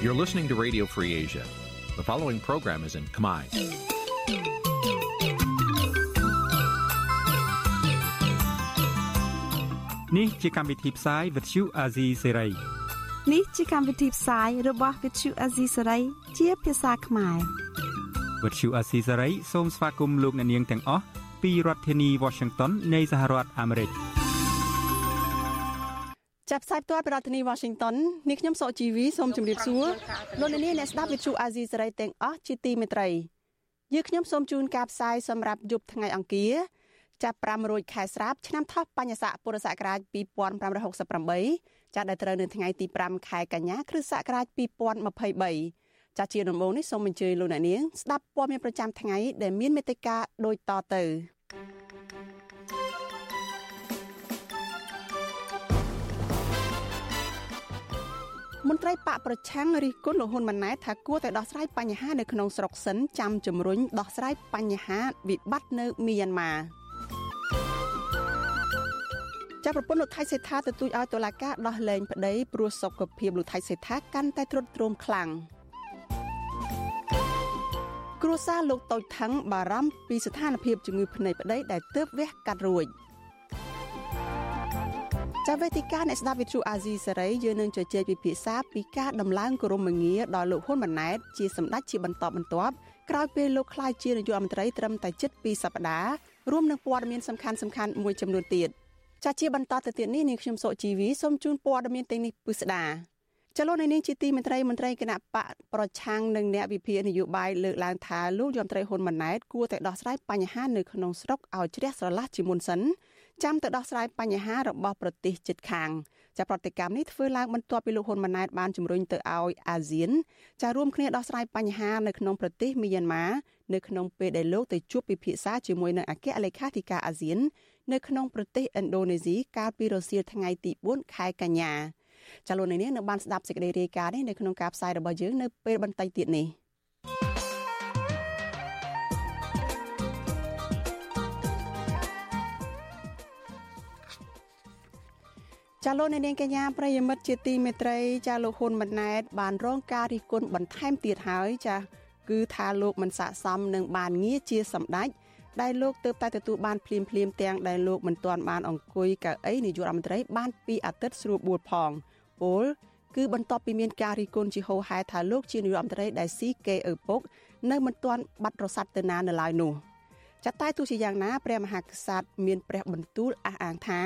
You're listening to Radio Free Asia. The following program is in Khmer. នេះជាកម្មវិធីផ្សាយ Vuthu Azizi Serai នេះជាកម្មវិធីផ្សាយរបស់ Vuthu Azizi Serai ជាភាសាខ្មែរ Vuthu Azizi Serai សូមស្វាគមន៍លោកអ្នកនាងទាំងអស់ពីរដ្ឋធានី Washington នៃសហរដ្ឋអាមេរិកចាប់ផ្សាយផ្ទាល់ពីរដ្ឋធានី Washington នេះខ្ញុំសកជីវីសូមជម្រាបសួរលោកអ្នកនាងអ្នកស្ដាប់ Vuthu Azizi Serai ទាំងអស់ជាទីមេត្រីយើខ្ញុំសូមជូនការផ្សាយសម្រាប់យប់ថ្ងៃអង្គារចាប់5រោចខែស្រាបឆ្នាំថោះបញ្ញស័កពុរសករាជ2568ចាប់ដែលត្រូវនៅថ្ងៃទី5ខែកញ្ញាគ្រិស្តសករាជ2023 ចាជាដំបូងនេះសូមអញ្ជើញលោកអ្នកនាងស្ដាប់ព័ត៌មានប្រចាំថ្ងៃដែលមានមេត្តាដូចតទៅមន្ត្រីបកប្រឆាំងរិះគន់លោកហ៊ុនម៉ាណែតថាគួរតែដោះស្រាយបញ្ហានៅក្នុងស្រុកសិនចាំជំរុញដោះស្រាយបញ្ហាវិបត្តិនៅមីយ៉ាន់ម៉ាចាប់ប្រពន្ធលោកថៃសេដ្ឋាទទូចឲ្យតុលាការដោះលែងប្តីព្រោះសុខភាពលោកថៃសេដ្ឋាកាន់តែទ្រុឌទ្រោមខ្លាំង គ្រួសារលោកតូចថងបារម្ភពីស្ថានភាពជំងឺភ្នែកប្តីដែលទើបវះកាត់រួចចាវេទិកាអ្នកស្ដាប់វិទ្យុអាស៊ីសេរីយើងនឹងជជែកពិភាក្សាពីការដំឡើងគោរមងារដល់លោកហ៊ុនម៉ាណែតជាសម្ដេចជាបន្តបន្ទាប់ក្រោយពេលលោកក្លាយជានាយករដ្ឋមន្ត្រីត្រឹមតែជិត2សប្តាហ៍រួមនឹងព័ត៌មានសំខាន់ៗមួយចំនួនទៀត។ចាជាបន្តទៅទៀតនេះនាងខ្ញុំសុជីវីសូមជូនព័ត៌មានទាំងនេះពិស្ដា ចលនានេះជាទីមន្ត្រីមន្ត្រីគណៈបកប្រឆាំងនឹងអ្នកវិភាគនយោបាយលើកឡើងថាលោកយមត្រីហ៊ុនម៉ាណែតគួរតែដោះស្រាយបញ្ហានៅក្នុងស្រុកឲ្យជ្រះស្រឡះជាមុនសិនចាំទៅដោះស្រាយបញ្ហារបស់ប្រទេសជិតខាងចាប្រតិកម្មនេះធ្វើឡើងបន្ទាប់ពីលោកហ៊ុនម៉ាណែតបានជំរុញទៅឲ្យអាស៊ានចារួមគ្នាដោះស្រាយបញ្ហានៅក្នុងប្រទេសមីយ៉ាន់ម៉ានៅក្នុងពេលដែលលោកទៅជួបពិភាក្សាជាមួយនឹងអគ្គលេខាធិការអាស៊ាន នៅក្នុងប្រទេសឥណ្ឌូនេស៊ីកាលពីរសៀលថ្ងៃទី4ខែកញ្ញា ចាលោកនាងនៅបានស្ដាប់សេចក្តីរាយការណ៍នេះនៅក្នុងការផ្សាយរបស់យើងនៅពេលបន្តិចទៀតនេះចាលោកនាងកញ្ញាប្រិយមិត្តជាទីមេត្រីចាលោកហ៊ុនម៉ាណែត បានរងការរិះគន់បន្ថែមទៀតហើយចាគឺថាលោកមិនស័ក្តិសមនឹងបានងារជាសម្ដេចដែលលោកទើបតែទទួលបានភ្លាមភ្លាមទាំងដែលលោកមិនទាន់បានអង្គុយកៅអីនាយករដ្ឋមន្ត្រីបានពីអាទិត្យស្រួលបួលផង ពលគឺបន្ទាប់ពីមានការរិះគន់ជាហូរហែថាលោកជានាយករដ្ឋមន្ត្រីដែលស៊ីគេឪពុកនៅមិនទាន់បាត់រស័ព្ទទៅណានៅឡើយនោះចាតែទោះជាយ៉ាងណាព្រះមហាក្សត្រមានព្រះបន្ទូលអះអាងថា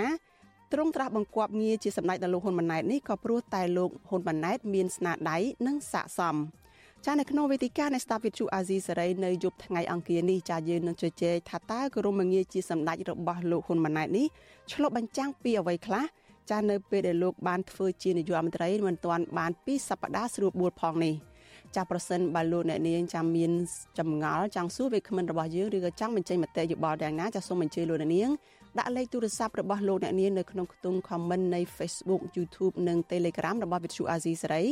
ទ្រង់ត្រាស់បង្គាប់ងារជាសម្ដេចដល់លោកហ៊ុនម៉ាណែតនេះក៏ព្រោះតែលោកហ៊ុនម៉ាណែតមានស្នាដៃនិងស័ក្តិសមចានៅក្នុងវេទិកានៃស្តាប់វិទ្យុអាស៊ីសេរីនៅយប់ថ្ងៃអង្គារនេះចាយើងនឹងជជែកថាតើក្រមងារជាសម្ដេចរបស់លោកហ៊ុនម៉ាណែតនេះឆ្លុះបញ្ចាំងពីអ្វីខ្លះ ចានៅពេលដែលលោកបានធ្វើជានាយករដ្ឋមន្ត្រីមិនទាន់បានពីសប្តាហ៍ស្រួលបួលផងនេះចាប្រសិនបើលោកអ្នកនាងចាំមានចម្ងល់ចង់សួរវាគ្មិនរបស់យើងឬក៏ចង់បញ្ចេញមតិយោបល់យ៉ាងណាចាសូមអញ្ជើញលោកអ្នកនាងដាក់លេខទូរស័ព្ទរបស់លោកអ្នកនាងនៅក្នុងខ្ទង់ comment នៃ Facebook YouTube និង Telegram របស់ Vithu Azizi សេរី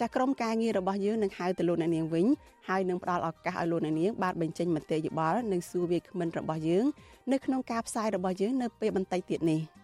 ចាស់ក្រុមការងាររបស់យើងនឹងហៅទៅលោកអ្នកនាងវិញហើយនឹងផ្ដល់ឱកាសឲ្យលោកអ្នកនាងបានបញ្ចេញមតិយោបល់និងសួរវាគ្មិនរបស់យើងនៅក្នុងការផ្សាយរបស់យើងនៅពេលបន្តិចទៀតនេះ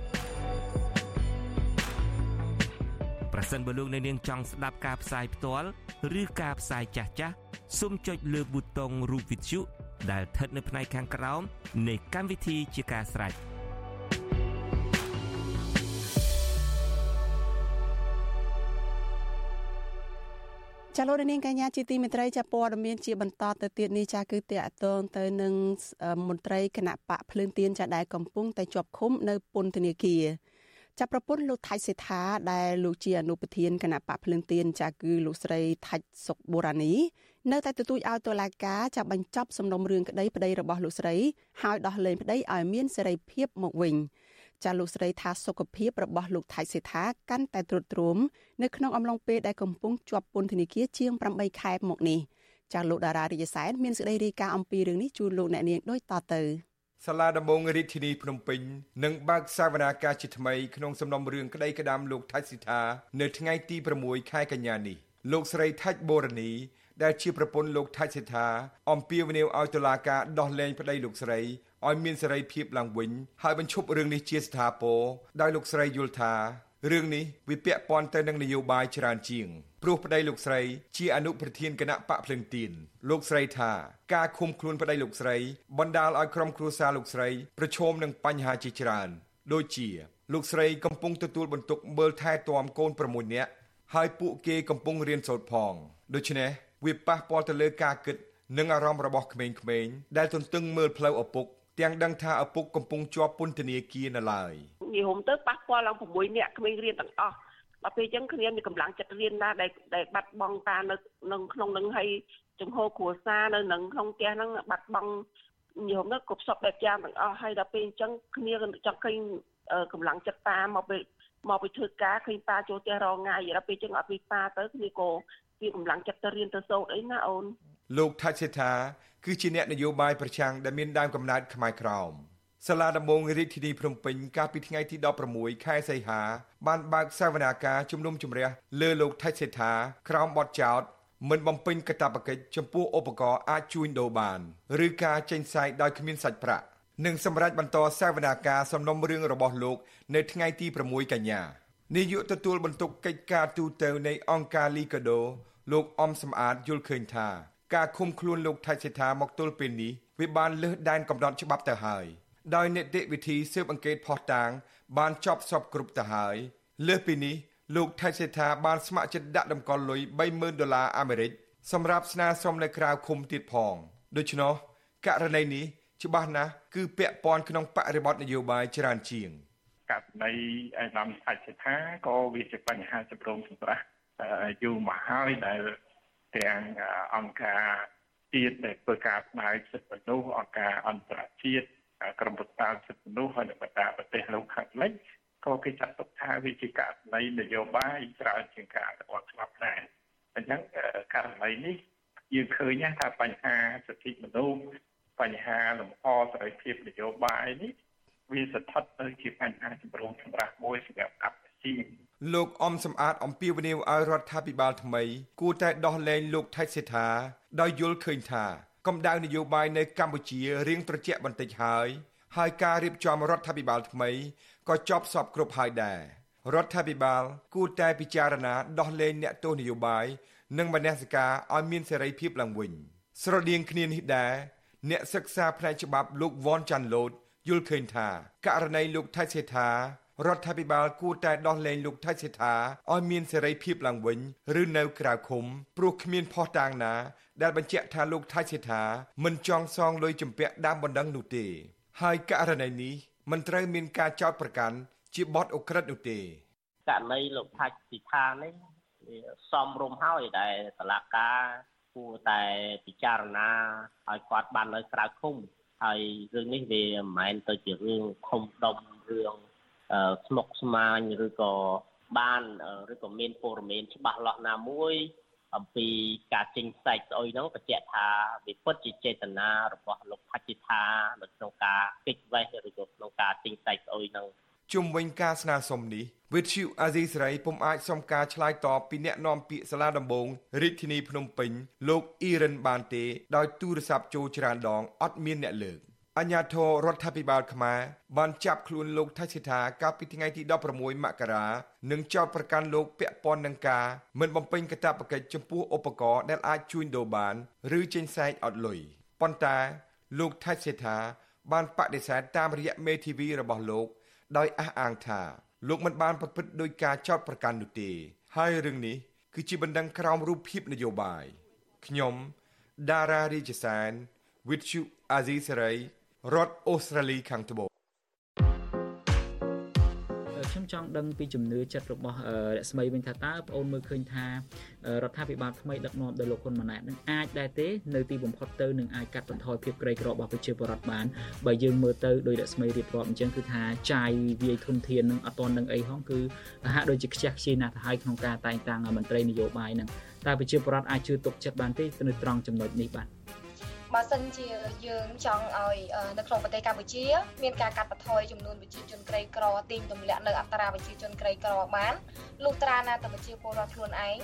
ប្រសិនបើលោកអ្នកនាងចង់ស្ដាប់ការផ្សាយផ្ទាល់ឬការផ្សាយចាស់ចាស់សូមចុចលើប៊ូតុងរូបវិទ្យុដែលស្ថិតនៅផ្នែកខាងក្រោមនៃកម្មវិធីជាការស្ដាយចាលោករនាងកញ្ញាជាទីមេត្រីចាព័ត៌មានជាបន្តទៅទៀតនេះចាគឺតកតងទៅនឹងមន្ត្រីគណៈបកភ្លើងទៀនចាដែលកំពុងតែជាប់ឃុំនៅពន្ធនាគារ ចាប់ប្រពន្ធលោកថៃសេដ្ឋាដែលលោកជាអនុប្រធានគណៈបកភ្លើងទៀនចាគឺលោកស្រីថាច់សុកបូរ៉ានីនៅតែទទូចឲ្យតុលាការចាប់បញ្ចប់សំណុំរឿងក្តីប្តីរបស់លោកស្រីហើយដោះលែងប្តីឲ្យមានសេរីភាពមកវិញចាលោកស្រីថាសុខភាពរបស់លោកថៃសេដ្ឋាកាន់តែទ្រុឌទ្រោមនៅក្នុងអំឡុងពេលដែលកំពុងជាប់ពន្ធនាគារជាង8ខែមកនេះចាលោកតារារាជសែនមានសេចក្តីរាយការណ៍អំពីរឿងនេះជូនលោកអ្នកនាងដូចតទៅ សាលាដំបងរាជធានីភ្នំពេញនឹងបើកសវនាការជាថ្មីក្នុងសំណុំរឿងក្តីក្តាមលោកថៃសិដ្ឋានៅថ្ងៃទី6ខែកញ្ញានេះលោកស្រីថាច់បូរនីដែលជាប្រពន្ធលោកថាច់សេដ្ឋាអំពាវនាវឲ្យតុលាការដោះលែងប្តីលោកស្រីឲ្យមានសេរីភាពឡើងវិញហើយបញ្ឈប់រឿងនេះជាស្ថាពរដោយលោកស្រីយល់ថា រឿងនេះវាពាក់ព័ន្ធទៅនឹងនយោបាយច្រើនជាងព្រោះប្តីលោកស្រី ជាអនុប្រធានគណៈបកភ្លឹងទៀនលោកស្រីថាការឃុំខ្លួនប្តីលោកស្រីបណ្ដាលឲ្យក្រុមគ្រួសារលោកស្រីប្រឈមនឹងបញ្ហាជាច្រើន ដូចជា លោកស្រីកំពុងទទួលបន្ទុកមើលថែទាំកូន6នាក់ហើយពួកគេកំពុងរៀនសូត្រផងដូច្នេះវាប៉ះពាល់ទៅលើការគិតនិងអារម្មណ៍របស់ក្មេងៗដែលទន្ទឹងមើលផ្លូវឪពុកទាំងដឹងថាឪពុកកំពុងជាប់ពន្ធនាគារនៅឡើយ និយាយទៅប៉ះពាល់ឡើង6នាក់ក្មេងរៀនទាំងអស់ដល់ពេលអញ្ចឹងគ្នាមានកម្លាំងចិត្តរៀនណាដែលដែលបាត់បង់ការនៅក្នុងក្នុងនឹងឲ្យចំហគ្រួសារនៅនឹងក្នុងផ្ទះហ្នឹងបាត់បង់ញោមនោះគ្រប់សពបែបយ៉ាងទាំងអស់ហើយដល់ពេលអញ្ចឹងគ្នាចង់ឃើញកម្លាំងចិត្តតាមកពេលមកពីធ្វើការឃើញប៉ាចូលផ្ទះរងងាយដល់ពេលអញ្ចឹងអត់ពីប៉ាទៅគ្នាក៏វាកម្លាំងចិត្តទៅរៀនទៅសូត្រអីណាអូនលោកថាច់សេថាគឺជាអ្នកនយោបាយប្រឆាំងដែលមានដើមកំណើតខ្មែរក្រោម សាលាដំបងរាជធានីភ្នំពេញកាលពីថ្ងៃទី16ខែសីហាបានបើកសវនាការជំនុំជម្រះលើលោកថៃសេដ្ឋាក្រោមបទចោទមិនបំពេញកាតព្វកិច្ចចំពោះឧបករណ៍អាចជួញដូរបានឬការចេញផ្សាយដោយគ្មានសាច់ប្រាក់និងសម្រាប់បន្តសវនាការសំណុំរឿងរបស់លោក នៅថ្ងៃទី6កញ្ញានាយកទទួលបន្ទុកកិច្ចការទូតនៃអង្គការលីកាដូលោកអំសំអាតយល់ឃើញថាការឃុំខ្លួនលោកថៃសេដ្ឋាមកទល់ពេលនេះវាបានលើសដែនកំណត់ច្បាប់ទៅហើយ ដោយនីតិវិធីស៊ើបអង្កេតផុសតាង បានចប់សពគ្រប់ទៅហើយលើសពីនេះលោកថៃសេដ្ឋាបានស្ម័គ្រចិត្តដាក់តម្កល់លុយ30000ដុល្លារអាមេរិកសម្រាប់ស្នើសុំនៅក្រៅឃុំទៀតផងដូច្នោះករណីនេះច្បាស់ណាស់គឺពាក់ព័ន្ធក្នុងបរិបទនយោបាយច្រើនជាងករណីឯកឧត្តមថៃសេដ្ឋាក៏វាជាបញ្ហាចម្រូងចម្រាសយូរមកហើយដែលទាំងអង្គការជាតិដែលធ្វើការផ្នែកសិទ្ធិមនុស្សអង្គការអន្តរជាតិ ក្រមប្រតាសិទ្ធិមនុស្សហើយនៅបណ្ដាប្រទេសលោកខាងលិចក៏គេចាត់ទុកថាវាជាករណីនយោបាយច្រើនជាងការអនុវត្តច្បាប់ដែរអញ្ចឹងករណីនេះយើងឃើញថាបញ្ហាសិទ្ធិមនុស្សបញ្ហាលំអសេរីភាពនយោបាយនេះវាស្ថិតនៅជាបញ្ហាចម្រូងចម្រាសមួយសម្រាប់កម្ពុជាលោកអំសំអាតអំពាវនាវឲ្យរដ្ឋាភិបាលថ្មី គួរតែដោះលែងលោកថៃសេដ្ឋាដោយយល់ឃើញថា កម្ដៅនយោបាយនៅកម្ពុជារៀងត្រជាក់បន្តិចហើយហើយការរៀបចំរដ្ឋាភិបាលថ្មីក៏ចប់សពគ្រប់ហើយដែររដ្ឋាភិបាលគួរតែពិចារណាដោះលែងអ្នកទោសនយោបាយនិងមនសិការឲ្យមានសេរីភាពឡើងវិញស្រដៀងគ្នានេះដែរអ្នកសិក្សាផ្នែកច្បាប់លោកវ៉នចាន់ឡូតយល់ឃើញថាករណីលោកថៃសេដ្ឋា រដ្ឋាភិបាលគួរតែដោះលែងលោកថៃសេដ្ឋាឲ្យមានសេរីភាពឡើងវិញឬនៅក្រៅឃុំព្រោះគ្មានភស្តុតាងណា ដែលបញ្ជាក់ថាលោកថៃសេដ្ឋាមិនចង់សងលុយជំពាក់ដើមបណ្ដឹងនោះទេ ហើយករណីនេះមិនត្រូវមានការចោទប្រកាន់ជាបទអក្រិតនោះទេករណីលោកថៃសិដ្ឋានេះវាសំរុំហើយដែលតឡាការគួរតែពិចារណាឲ្យគាត់បាននៅក្រៅឃុំហើយរឿងនេះវាមិនមែនទៅជារឿងខុំដុំរឿង ស្មុកស្មាញឬក៏បានឬក៏មានព័ត៌មានច្បាស់លាស់ណាមួយ អំពីការចេញផ្សាយស្អុយហ្នឹងបញ្ជាក់ថាវាពិតជាចេតនារបស់លោកផាច់ថានៅក្នុងការគេចវេះឬក៏ក្នុងការចេញផ្សាយស្អុយហ្នឹងជុំវិញការស្នើសុំនេះវិទ្យុអាស៊ីសេរីពុំអាចសុំការឆ្លើយតបពីអ្នកនាំពាក្យសាលាដំបងរាជធានីភ្នំពេញលោកអ៊ីរិនបានទេដោយទូរស័ព្ទចូលច្រើនដងអត់មានអ្នកលើក អញ្ញាធររដ្ឋាភិបាលខ្មែរបានចាប់ខ្លួនលោកថៃសិដ្ឋាកាលពីថ្ងៃទី16មករានិងចោទប្រកាន់លោកពាក់ព័ន្ធនឹងការមិនបំពេញកាតព្វកិច្ចចំពោះឧបករណ៍ដែលអាចជួញដូរបាន ឬចេញសែកអត់លុយប៉ុន្តែលោកថៃសិដ្ឋាបានបដិសេធតាមរយៈមេធាវីរបស់លោក ដោយអះអាងថាលោកមិនបានប្រព្រឹត្តដោយការចោទប្រកាន់នោះទេ ហើយរឿងនេះគឺជាបណ្ដឹងក្រោមរូបភាពនយោបាយខ្ញុំដារ៉ារាជសាន with you Azizi Saray រដ្ឋអូស្ត្រាលីខាងត្បូងខ្ញុំចង់ដឹងពីជំនឿចិត្តរបស់រស្មីវិញថាតើបងអូនមើលឃើញថារដ្ឋាភិបាលថ្មីដឹកនាំដោយលោកហ៊ុនម៉ាណែតនឹងអាចដែរទេនៅទីបំផុតទៅនឹងអាចកាត់បន្ថយភាពក្រីក្ររបស់ប្រជាពលរដ្ឋបានបើយើងមើលទៅដោយរស្មីរៀបរាប់អញ្ចឹងគឺថាចាយវាយធនធាននឹងអត់ទាន់នឹងអីហងគឺហាក់ដូចជាខ្ជះខ្ជាយណាស់ទៅហើយក្នុងការតែងតាំងមន្ត្រីនយោបាយនឹងតើប្រជាពលរដ្ឋអាចជឿទុកចិត្តបានទេទៅនៅត្រង់ចំណុចនេះបាទ បើសិនជាយើងចង់ឲ្យនៅក្នុងប្រទេសកម្ពុជា មានការកាត់បន្ថយចំនួនប្រជាជនក្រីក្រទីងទម្លាក់នៅអត្រាប្រជាជនក្រីក្របានលុះត្រាណាតែប្រជាពលរដ្ឋខ្លួនឯង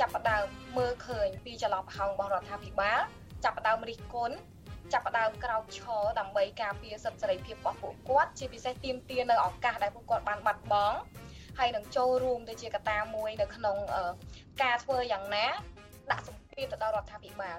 ចាប់ផ្ដើមមើលឃើញពីចន្លោះប្រហោងរបស់រដ្ឋាភិបាលចាប់ផ្ដើមរិះគន់ចាប់ផ្ដើមក្រោកឈរដើម្បីការពារសិទ្ធិសេរីភាពរបស់ពួកគាត់ជាពិសេសទាមទារនៅឱកាសដែលពួកគាត់បានបាត់បង់ហើយនឹងចូលរួមទៅជាកត្តាមួយនៅក្នុងការធ្វើយ៉ាងណាដាក់សម្ពាធទៅដល់រដ្ឋាភិបាល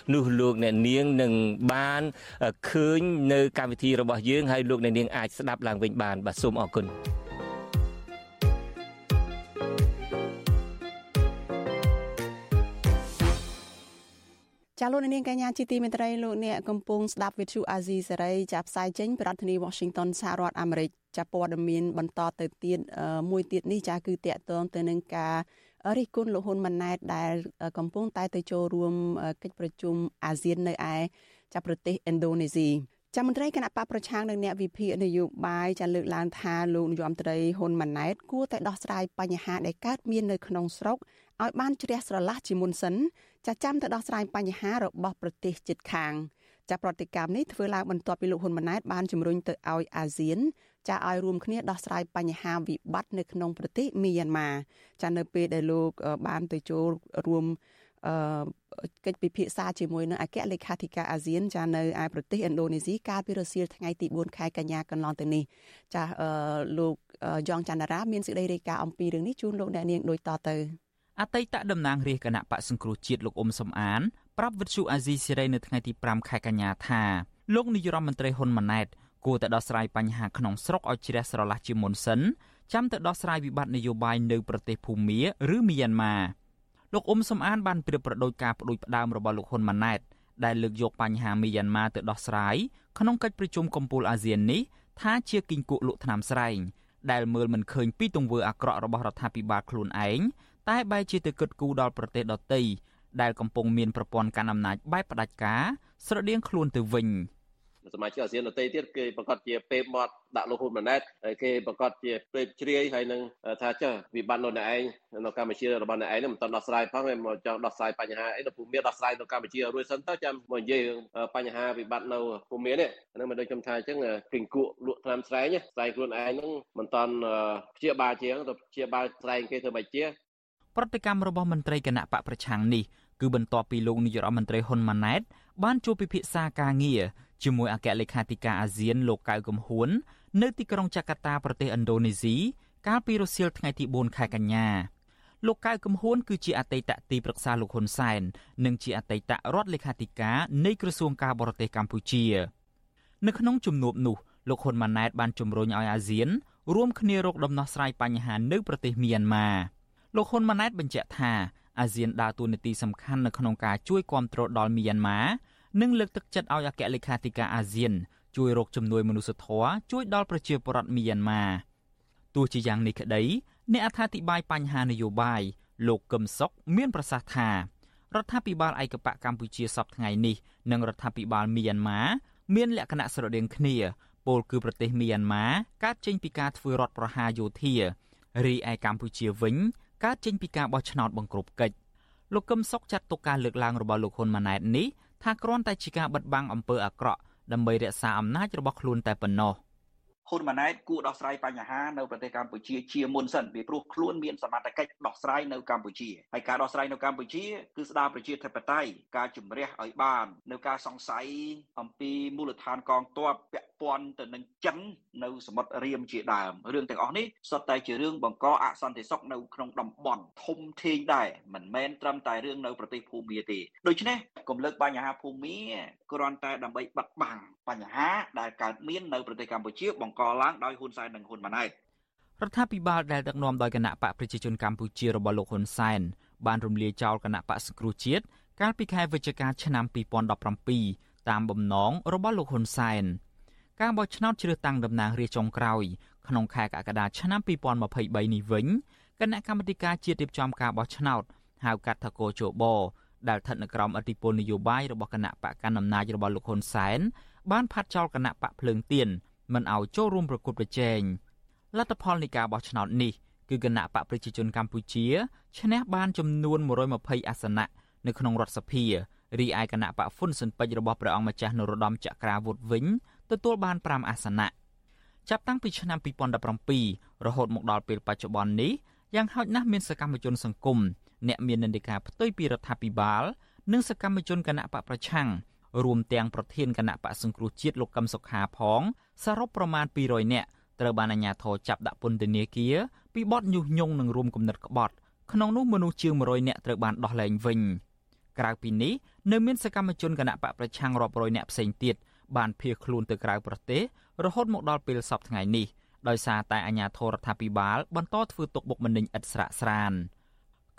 នោះលោកអ្នកនាងនឹងបានឃើញនៅកម្មវិធីរបស់យើងហើយលោកអ្នកនាងអាចស្ដាប់ឡើងវិញបានបាទសូមអរគុណចាលោកនាងកញ្ញាជាទីមេត្រីលោកអ្នកកំពុងស្ដាប់វិទ្យុអាស៊ីសេរីចាប់ផ្សាយចេញពីរដ្ឋធានី Washington សហរដ្ឋអាមេរិកចាព័ត៌មានបន្តទៅទៀតមួយទៀតនេះចាគឺតកតងទៅនឹងការ រិះគន់លោកហ៊ុនម៉ាណែតដែល កំពុងតែទៅចូលរួមកិច្ចប្រជុំអាស៊ាននៅឯចាប់ប្រទេសឥណ្ឌូនេស៊ីចាំមន្ត្រីគណៈបកប្រឆាំងនិងអ្នកវិភាគនយោបាយចាលើកឡើងថាលោកនាយរដ្ឋមន្ត្រីហ៊ុនម៉ាណែតគួរតែដោះស្រាយបញ្ហាដែលកើតមាននៅក្នុងស្រុកឲ្យបានជ្រះស្រឡះជាមុនសិនចាចាំទៅដោះស្រាយបញ្ហារបស់ប្រទេសជិតខាងចាប្រតិកម្មនេះធ្វើឡើងបន្ទាប់ពីលោកហ៊ុនម៉ាណែតបានជំរុញទៅឲ្យអាស៊ាន ចាឲ្យរួមគ្នាដោះស្រាយបញ្ហាវិបត្តិនៅក្នុងប្រទេសមីយ៉ាន់ម៉ាចានៅពេលដែលលោកបានទៅចូលរួមអឺកិច្ចពិភាក្សាជាមួយនឹងអគ្គលេខាធិការអាស៊ានចានៅឯប្រទេសឥណ្ឌូនេស៊ីកាលពីរសៀលថ្ងៃទី4ខែកញ្ញាកន្លងទៅនេះចាអឺលោកយ៉ងច័ន្ទរាមានសេចក្តីរាយការណ៍អំពីរឿងនេះជូនលោកអ្នកនាងដូចតទៅអតីតតំណាងរាជគណៈបកសង្គ្រោះជាតិលោកអ៊ុំសំអានប្រាប់វិទ្យុអាស៊ីសេរីនៅថ្ងៃទី5ខែកញ្ញាថាលោកនាយរដ្ឋមន្ត្រីហ៊ុនម៉ាណែត គួរតែដោះស្រាយបញ្ហាក្នុងស្រុកឲ្យជ្រះស្រឡះជាមុនសិនចាំទៅដោះស្រាយវិបត្តិនយោបាយនៅប្រទេសភូមាឬមីយ៉ាន់ម៉ាលោកអ៊ុំសំអានបានប្រៀបប្រដូចការផ្ដួចផ្ដើមរបស់លោកហ៊ុនម៉ាណែតដែលលើកយកបញ្ហាមីយ៉ាន់ម៉ាទៅដោះស្រាយក្នុងកិច្ចប្រជុំកំពូលអាស៊ាននេះថាជាគីងគក់លក់ថ្នាំស្រែងដែលមើលមិនឃើញពីទង្វើអាក្រក់របស់រដ្ឋាភិបាលខ្លួនឯងតែបែរជាទៅគិតគូរដល់ប្រទេសដទៃដែលកំពុងមានប្រព័ន្ធកាន់អំណាចបែបផ្ដាច់ការស្រដៀងខ្លួនទៅវិញ។ សមាជិកអាស៊ានដទៃទៀតគេប្រកាសជាពេបមាត់ដាក់លោកហ៊ុនម៉ាណែតហើយគេប្រកាសជាពេបជ្រាយហើយនឹងថាចុះវិបត្តិនៅឯងនៅកម្ពុជារបស់អ្នកឯងមិនទាន់ដោះស្រាយផងហើយមកចង់ដោះស្រាយបញ្ហាអីនៅភូមិមានដោះស្រាយនៅកម្ពុជារួចសិនទៅចាំមកនិយាយបញ្ហាវិបត្តិនៅភូមិមាននេះហ្នឹងមិនដូចខ្ញុំថាអញ្ចឹងគិងគក់លក់ថ្នាំស្រែងស្រែងខ្លួនឯងហ្នឹងមិនទាន់ព្យាបាលជាងទៅព្យាបាលស្រែងគេធ្វើមិនជាប្រតិកម្មរបស់មន្ត្រីគណៈបកប្រឆាំងនេះគឺបន្ទាប់ពីលោកនាយរដ្ឋមន្ត្រីហ៊ុនម៉ាណែតបានជួបពិភាក្សាការងារ ជាមួយអគ្គលេខាធិការអាស៊ានលោកកៅកំហួន នៅទីក្រុងចាកាតាប្រទេសឥណ្ឌូនេស៊ីកាលពីរសៀលថ្ងៃទី4ខែកញ្ញាលោកកៅកំហួនគឺជាអតីតទីប្រឹក្សាលោកហ៊ុនសែននិងជាអតីតរដ្ឋលេខាធិការនៃក្រសួងការបរទេសកម្ពុជា នៅក្នុងជំនួបនោះលោកហ៊ុនម៉ាណែតបានជំរុញឲ្យអាស៊ានរួមគ្នារកដំណោះស្រាយបញ្ហានៅប្រទេសមីយ៉ាន់ម៉ាលោកហ៊ុនម៉ាណែតបញ្ជាក់ថាអាស៊ានដើរតួនាទីសំខាន់នៅក្នុងការជួយគាំទ្រដល់មីយ៉ាន់ម៉ា និងលើកទឹកចិត្តឲ្យអគ្គលេខាធិការអាស៊ានជួយរកជំនួយមនុស្សធម៌ជួយដល់ប្រជាពលរដ្ឋមីយ៉ាន់ម៉ាទោះជាយ៉ាងនេះក្តីអ្នកអត្ថាធិប្បាយបញ្ហានយោបាយលោកកឹមសុខមានប្រសាសន៍ថារដ្ឋាភិបាលឯកបកកម្ពុជាសពថ្ងៃនេះនិងរដ្ឋាភិបាលមីយ៉ាន់ម៉ាមានលក្ខណៈស្រដៀងគ្នាពោលគឺប្រទេសមីយ៉ាន់ម៉ាកើតចេញពីការធ្វើរដ្ឋប្រហារយោធារីឯកម្ពុជាវិញកើតចេញពីការបោះឆ្នោតបង្ក្រប់កិច្ចលោកកឹមសុខចាត់ទុកការលើកឡើងរបស់លោកហ៊ុនម៉ាណែតនេះ ថាគ្រាន់តែជាការបិទបាំងអំពើអាក្រក់ដើម្បីរក្សាអំណាចរបស់ខ្លួនតែប៉ុណ្ណោះហ៊ុនម៉ាណែតគួរដោះស្រាយបញ្ហានៅប្រទេសកម្ពុជាជាមុនសិនពីព្រោះខ្លួនមានសមត្ថកិច្ចដោះស្រាយនៅកម្ពុជាហើយការដោះស្រាយនៅកម្ពុជាគឺស្ដារប្រជាធិបតេយ្យការជំរះឲ្យបាន នៅការសង្ស័យអំពីមូលដ្ឋានកងទ័ពពាក់ ព័ន្ធទៅនឹងចិននៅសមុទ្ររៀមជាដើមរឿងទាំងអស់នេះសុទ្ធតែជារឿងបង្កអសន្តិសុខនៅក្នុងតំបន់ធំធេងដែរមិនមែនត្រឹមតែរឿងនៅប្រទេសភូមាទេដូច្នេះកុំលើកបញ្ហាភូមាគ្រាន់តែដើម្បីបិទបាំងបញ្ហាដែលកើតមាននៅប្រទេសកម្ពុជាបង្កឡើងដោយហ៊ុនសែននិងហ៊ុនម៉ាណែតរដ្ឋាភិបាលដែលដឹកនាំដោយគណៈបកប្រជាជនកម្ពុជារបស់លោកហ៊ុនសែនបានរំលាយចោលគណៈបកសង្គ្រោះជាតិកាលពីខែវិច្ឆិកាឆ្នាំ2017តាមបំណងរបស់លោកហ៊ុនសែន ការបោះឆ្នោតជ្រើសតាំងតំណាងរាស្ត្រចុងក្រោយក្នុងខែកក្កដាឆ្នាំ2023នេះវិញគណៈកម្មាធិការជាតិរៀបចំការបោះឆ្នោតហៅកាត់ថាកោជបដែលស្ថិតនៅក្រោមអធិបុលនយោបាយរបស់គណៈបកកណ្ដាលអំណាចរបស់លោកហ៊ុនសែនបានផាត់ចោលគណៈបកភ្លើងទៀនមិនឲ្យចូលរួមប្រគល់ប្រជែងលទ្ធផលនៃការបោះឆ្នោតនេះគឺគណៈបកប្រជាជនកម្ពុជាឈ្នះបានចំនួន120អាសនៈនៅក្នុងរដ្ឋសភារីឯគណៈបកហ្វុនស៊ិនពេជ្ររបស់ព្រះអង្គម្ចាស់នរោត្តមចក្រាវុធវិញ ទទួលបាន5អាសនៈចាប់តាំងពីឆ្នាំ2017រហូតមកដល់ពេលបច្ចុប្បន្ននេះយ៉ាងហោចណាស់មានសកម្មជនសង្គមអ្នកមាននិន្នាការផ្ទុយពីរដ្ឋាភិបាល និងសកម្មជនគណៈបកប្រឆាំងរួមទាំងប្រធានគណៈបកសង្គ្រោះជាតិលោកកឹមសុខាផងសរុបប្រមាណ200នាក់ត្រូវបានអាជ្ញាធរចាប់ដាក់ពន្ធនាគារពីបទញុះញង់និងរួមគំនិតក្បត់ក្នុងនោះមនុស្សជាង100នាក់ត្រូវបានដោះលែងវិញក្រៅពីនេះនៅមានសកម្មជនគណៈបកប្រឆាំងរាប់រយនាក់ផ្សេងទៀត បានភៀសខ្លួនទៅក្រៅប្រទេសរហូតមកដល់ពេលសពថ្ងៃនេះដោយសារតែអាជ្ញាធររដ្ឋាភិបាលបន្តធ្វើទុកបុកម្នេញឥតស្រាកស្រាន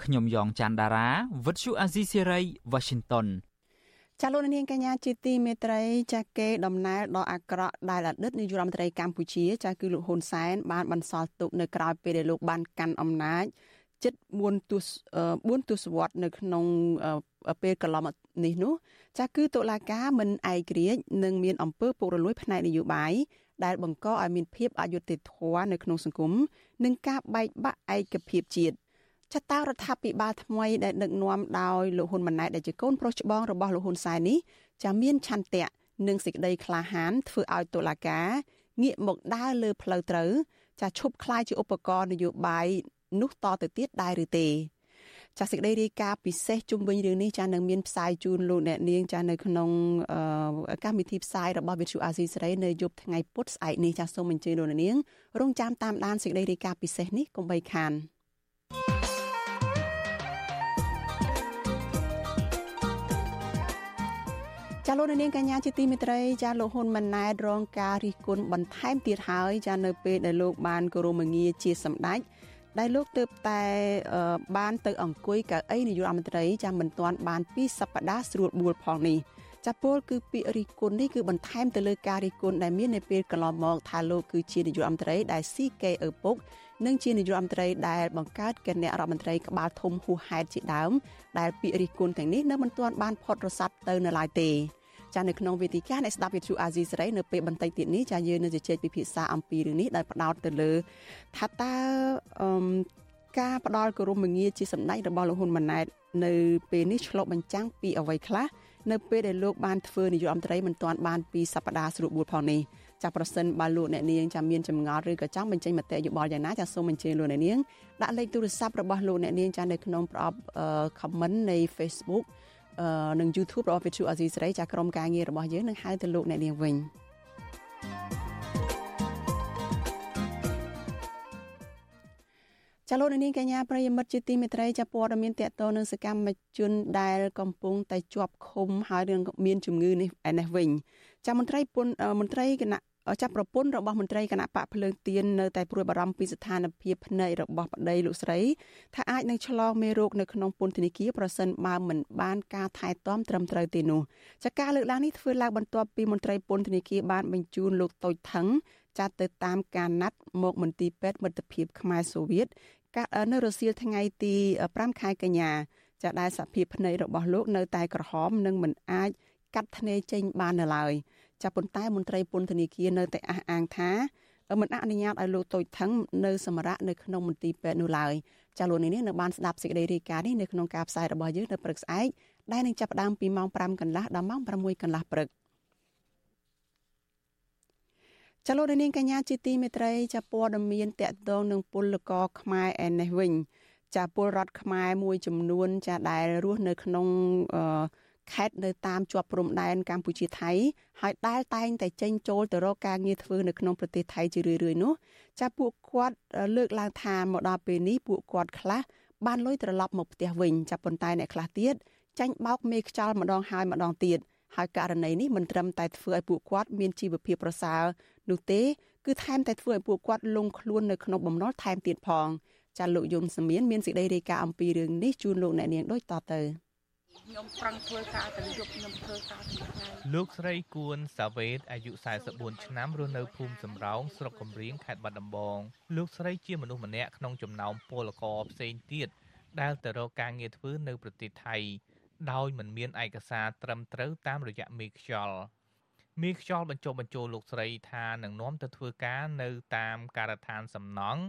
ខ្ញុំយ៉ងច័ន្ទដារាវិទ្យុអាស៊ីសេរី Washington ចាលោកនាងកញ្ញាជាទីមេត្រីចាគេដំណើរដល់អាក្រក់ដែលអតីតនាយករដ្ឋមន្ត្រីកម្ពុជាចាគឺលោកហ៊ុនសែនបានបន្សល់ទុកនៅក្រៅពេលដែលលោកបានកាន់អំណាច ជិត4ទស4ទសវត្សរ៍នៅក្នុងពេលកន្លងនេះនោះចាគឺតុលាការមិនឯករាជ្យនិងមានអំពើពុករលួយផ្នែកនយោបាយដែលបង្កឲ្យមានភាពអយុត្តិធម៌នៅក្នុងសង្គមនិងការបែកបាក់ឯកភាពជាតិចតារដ្ឋាភិបាលថ្មីដែលដឹកនាំដោយលោកហ៊ុនម៉ាណែតដែលជាកូនប្រុសច្បងរបស់លោកហ៊ុនសែននេះចាមានឆន្ទៈនិងសេចក្តីក្លាហានធ្វើឲ្យតុលាការងាកមកដើរលើផ្លូវត្រូវចាឈប់คล้ายជាឧបករណ៍នយោបាយ នោះតទៅទៀតដែរឬទេចាសសេចក្តីរាយការណ៍ពិសេសជុំវិញរឿងនេះចានឹងមានផ្សាយជូនលោកអ្នកនាងចានៅក្នុងកម្មវិធីផ្សាយរបស់ Vithu Azizi សេរីនៅយប់ថ្ងៃពុធស្អែកនេះចាសូមអញ្ជើញលោកអ្នកនាងរងចាំតាមដានសេចក្តីរាយការណ៍ពិសេសនេះកុំបីខានចាលោកនាងកញ្ញាជាទីមេត្រីចាលោកហ៊ុនម៉ាណែតរងការរិះគន់បន្ថែមទៀតហើយចានៅពេលដែលលោកបានគោរមងារជាសម្ដេច ដែលលោកទើបតែបានទៅអង្គុយកៅអីនាយករដ្ឋមន្ត្រីចាំមិនទាន់បានពីសប្តាហ៍ស្រួលបួលផងនេះចាពលគឺពាក្យរិះគន់នេះគឺបន្ថែមទៅលើការរិះគន់ដែលមាននៅពេលកន្លងមកថាលោកគឺជានាយករដ្ឋមន្ត្រីដែលស៊ីកេឪពុកនិងជានាយករដ្ឋមន្ត្រីដែលបង្កើតគណៈរដ្ឋមន្ត្រីក្បាលធំហួសហេតុជាដើមដែលពាក្យរិះគន់ទាំងនេះនៅមិនទាន់បានផុតរស័ព្ទទៅនៅឡើយទេ ចានៅក្នុងវេទិកាអ្នកស្ដាប់វិទ្យុអាស៊ីសេរីនៅពេលបន្តិចទៀតនេះចាយើងនឹងជជែកពិភាក្សាអំពីរឿងនេះដោយផ្ដោតទៅលើថាតើអឺការផ្ដាល់គោរមងារជាសម្ដេចរបស់លោកហ៊ុនម៉ាណែតនៅពេលនេះឆ្លុះបញ្ចាំងពីអ្វីខ្លះនៅពេលដែលលោកបានធ្វើនាយករដ្ឋមន្ត្រីមិនទាន់បានពីសប្តាហ៍ស្រួលបួលផងនេះចាប្រសិនបើលោកអ្នកនាងចាំមានចម្ងល់ឬក៏ចង់បញ្ចេញមតិយោបល់យ៉ាងណាចាសូមអញ្ជើញលោកអ្នកនាងដាក់លេខទូរស័ព្ទរបស់លោកអ្នកនាងចានៅក្នុងប្រអប់ comment នៃ Facebook និង YouTube របស់ Vithu Azizi សេរីចាក្រុមការងាររបស់យើងនឹងហៅទៅលោកអ្នកនាងវិញចលនានាងកញ្ញាប្រិយមិត្តជាទីមេត្រីចាព័ត៌មានតកតនឹងសកម្មជនដែលកំពុងតែជាប់ឃុំហើយរឿងមានជំងឺនេះឯនេះវិញចាមន្ត្រីពុនមន្ត្រីគណៈ ចាប់ប្រពន្ធរបស់មន្ត្រីគណៈបកភ្លើងទៀននៅតែព្រួយបារម្ភពីស្ថានភាពភ្នែករបស់ប្តីលោកស្រីថាអាចនឹងឆ្លងមេរោគនៅក្នុងពន្ធនាគារប្រសិនបើមិនបានការថែទាំត្រឹមត្រូវទេនោះចាការលើកឡើងនេះធ្វើឡើងបន្ទាប់ពីមន្ត្រីពន្ធនាគារបានបញ្ជូនលោកតូចថងចាត់ទៅតាមការណាត់មកមន្ទីរពេទ្យមិត្តភាពខ្មែរសូវៀតនៅរសៀលថ្ងៃទី5ខែកញ្ញាចាដែលសភាពភ្នែករបស់លោកនៅតែក្រហមនិងមិនអាចកាត់ធ្នេរចេញបាននៅឡើយ ចាប់ប៉ុន្តែមន្ត្រីពន្ធនាគារនៅតែអះអាងថាមិនអនុញ្ញាតឲ្យលោកតូចថងនៅសម្រាប់នៅក្នុងមន្ទីរពេទ្យនោះឡើយចាលោកនេះនៅបានស្ដាប់សេចក្តីរាយការណ៍នេះនៅក្នុងការផ្សាយរបស់យើងនៅព្រឹកស្អែកដែលនឹងចាប់ផ្ដើមពីម៉ោង5កន្លះដល់ម៉ោង6កន្លះព្រឹកចលនានាងកញ្ញាជាទីមេត្រីចាព័ត៌មានតកតងនឹងពលករខ្មែរឯនេះវិញចាពលរដ្ឋខ្មែរមួយចំនួន ចាដែលរស់នៅក្នុង ខេត្តនៅតាមជាប់ព្រំដែនកម្ពុជាថៃហើយដែលតែងតែចេញចូលទៅរកការងារធ្វើនៅក្នុងប្រទេសថៃជារឿយៗនោះចាពួកគាត់លើកឡើងថាមកដល់ពេលនេះពួកគាត់ខ្លះបានលុយត្រឡប់មកផ្ទះវិញចាប់ប៉ុន្តែអ្នកខ្លះទៀតចាញ់បោកមេខ្យល់ម្ដងហើយម្ដងទៀតហើយករណីនេះមិនត្រឹមតែធ្វើឲ្យពួកគាត់មានជីវភាពប្រសើរនោះទេ គឺថែមតែធ្វើឲ្យពួកគាត់លងខ្លួននៅក្នុងបំណុលថែមទៀតផងចាលោកយមសមៀនមានសេចក្តីរាយការណ៍អំពីរឿងនេះជូនលោកអ្នកនាងដូចតទៅ ខ្ញុំប្រឹងធ្វើការទាំងយប់ខ្ញុំធ្វើការទាំងថ្ងៃលោកស្រីគួនសាវេតអាយុ44ឆ្នាំរស់នៅភូមិសំរោងស្រុកកំរៀងខេត្តបាត់ដំបងលោកស្រីជាមនុស្សម្នាក់ក្នុងចំណោមពលករផ្សេងទៀតដែលទៅរកការងារធ្វើនៅប្រទេសថៃដោយមិនមានឯកសារត្រឹមត្រូវតាមរយៈមេខ្យល់មេខ្យល់បញ្ចុះបញ្ចូលលោកស្រីថានឹងនាំទៅធ្វើការនៅតាមការដ្ឋានសំណង់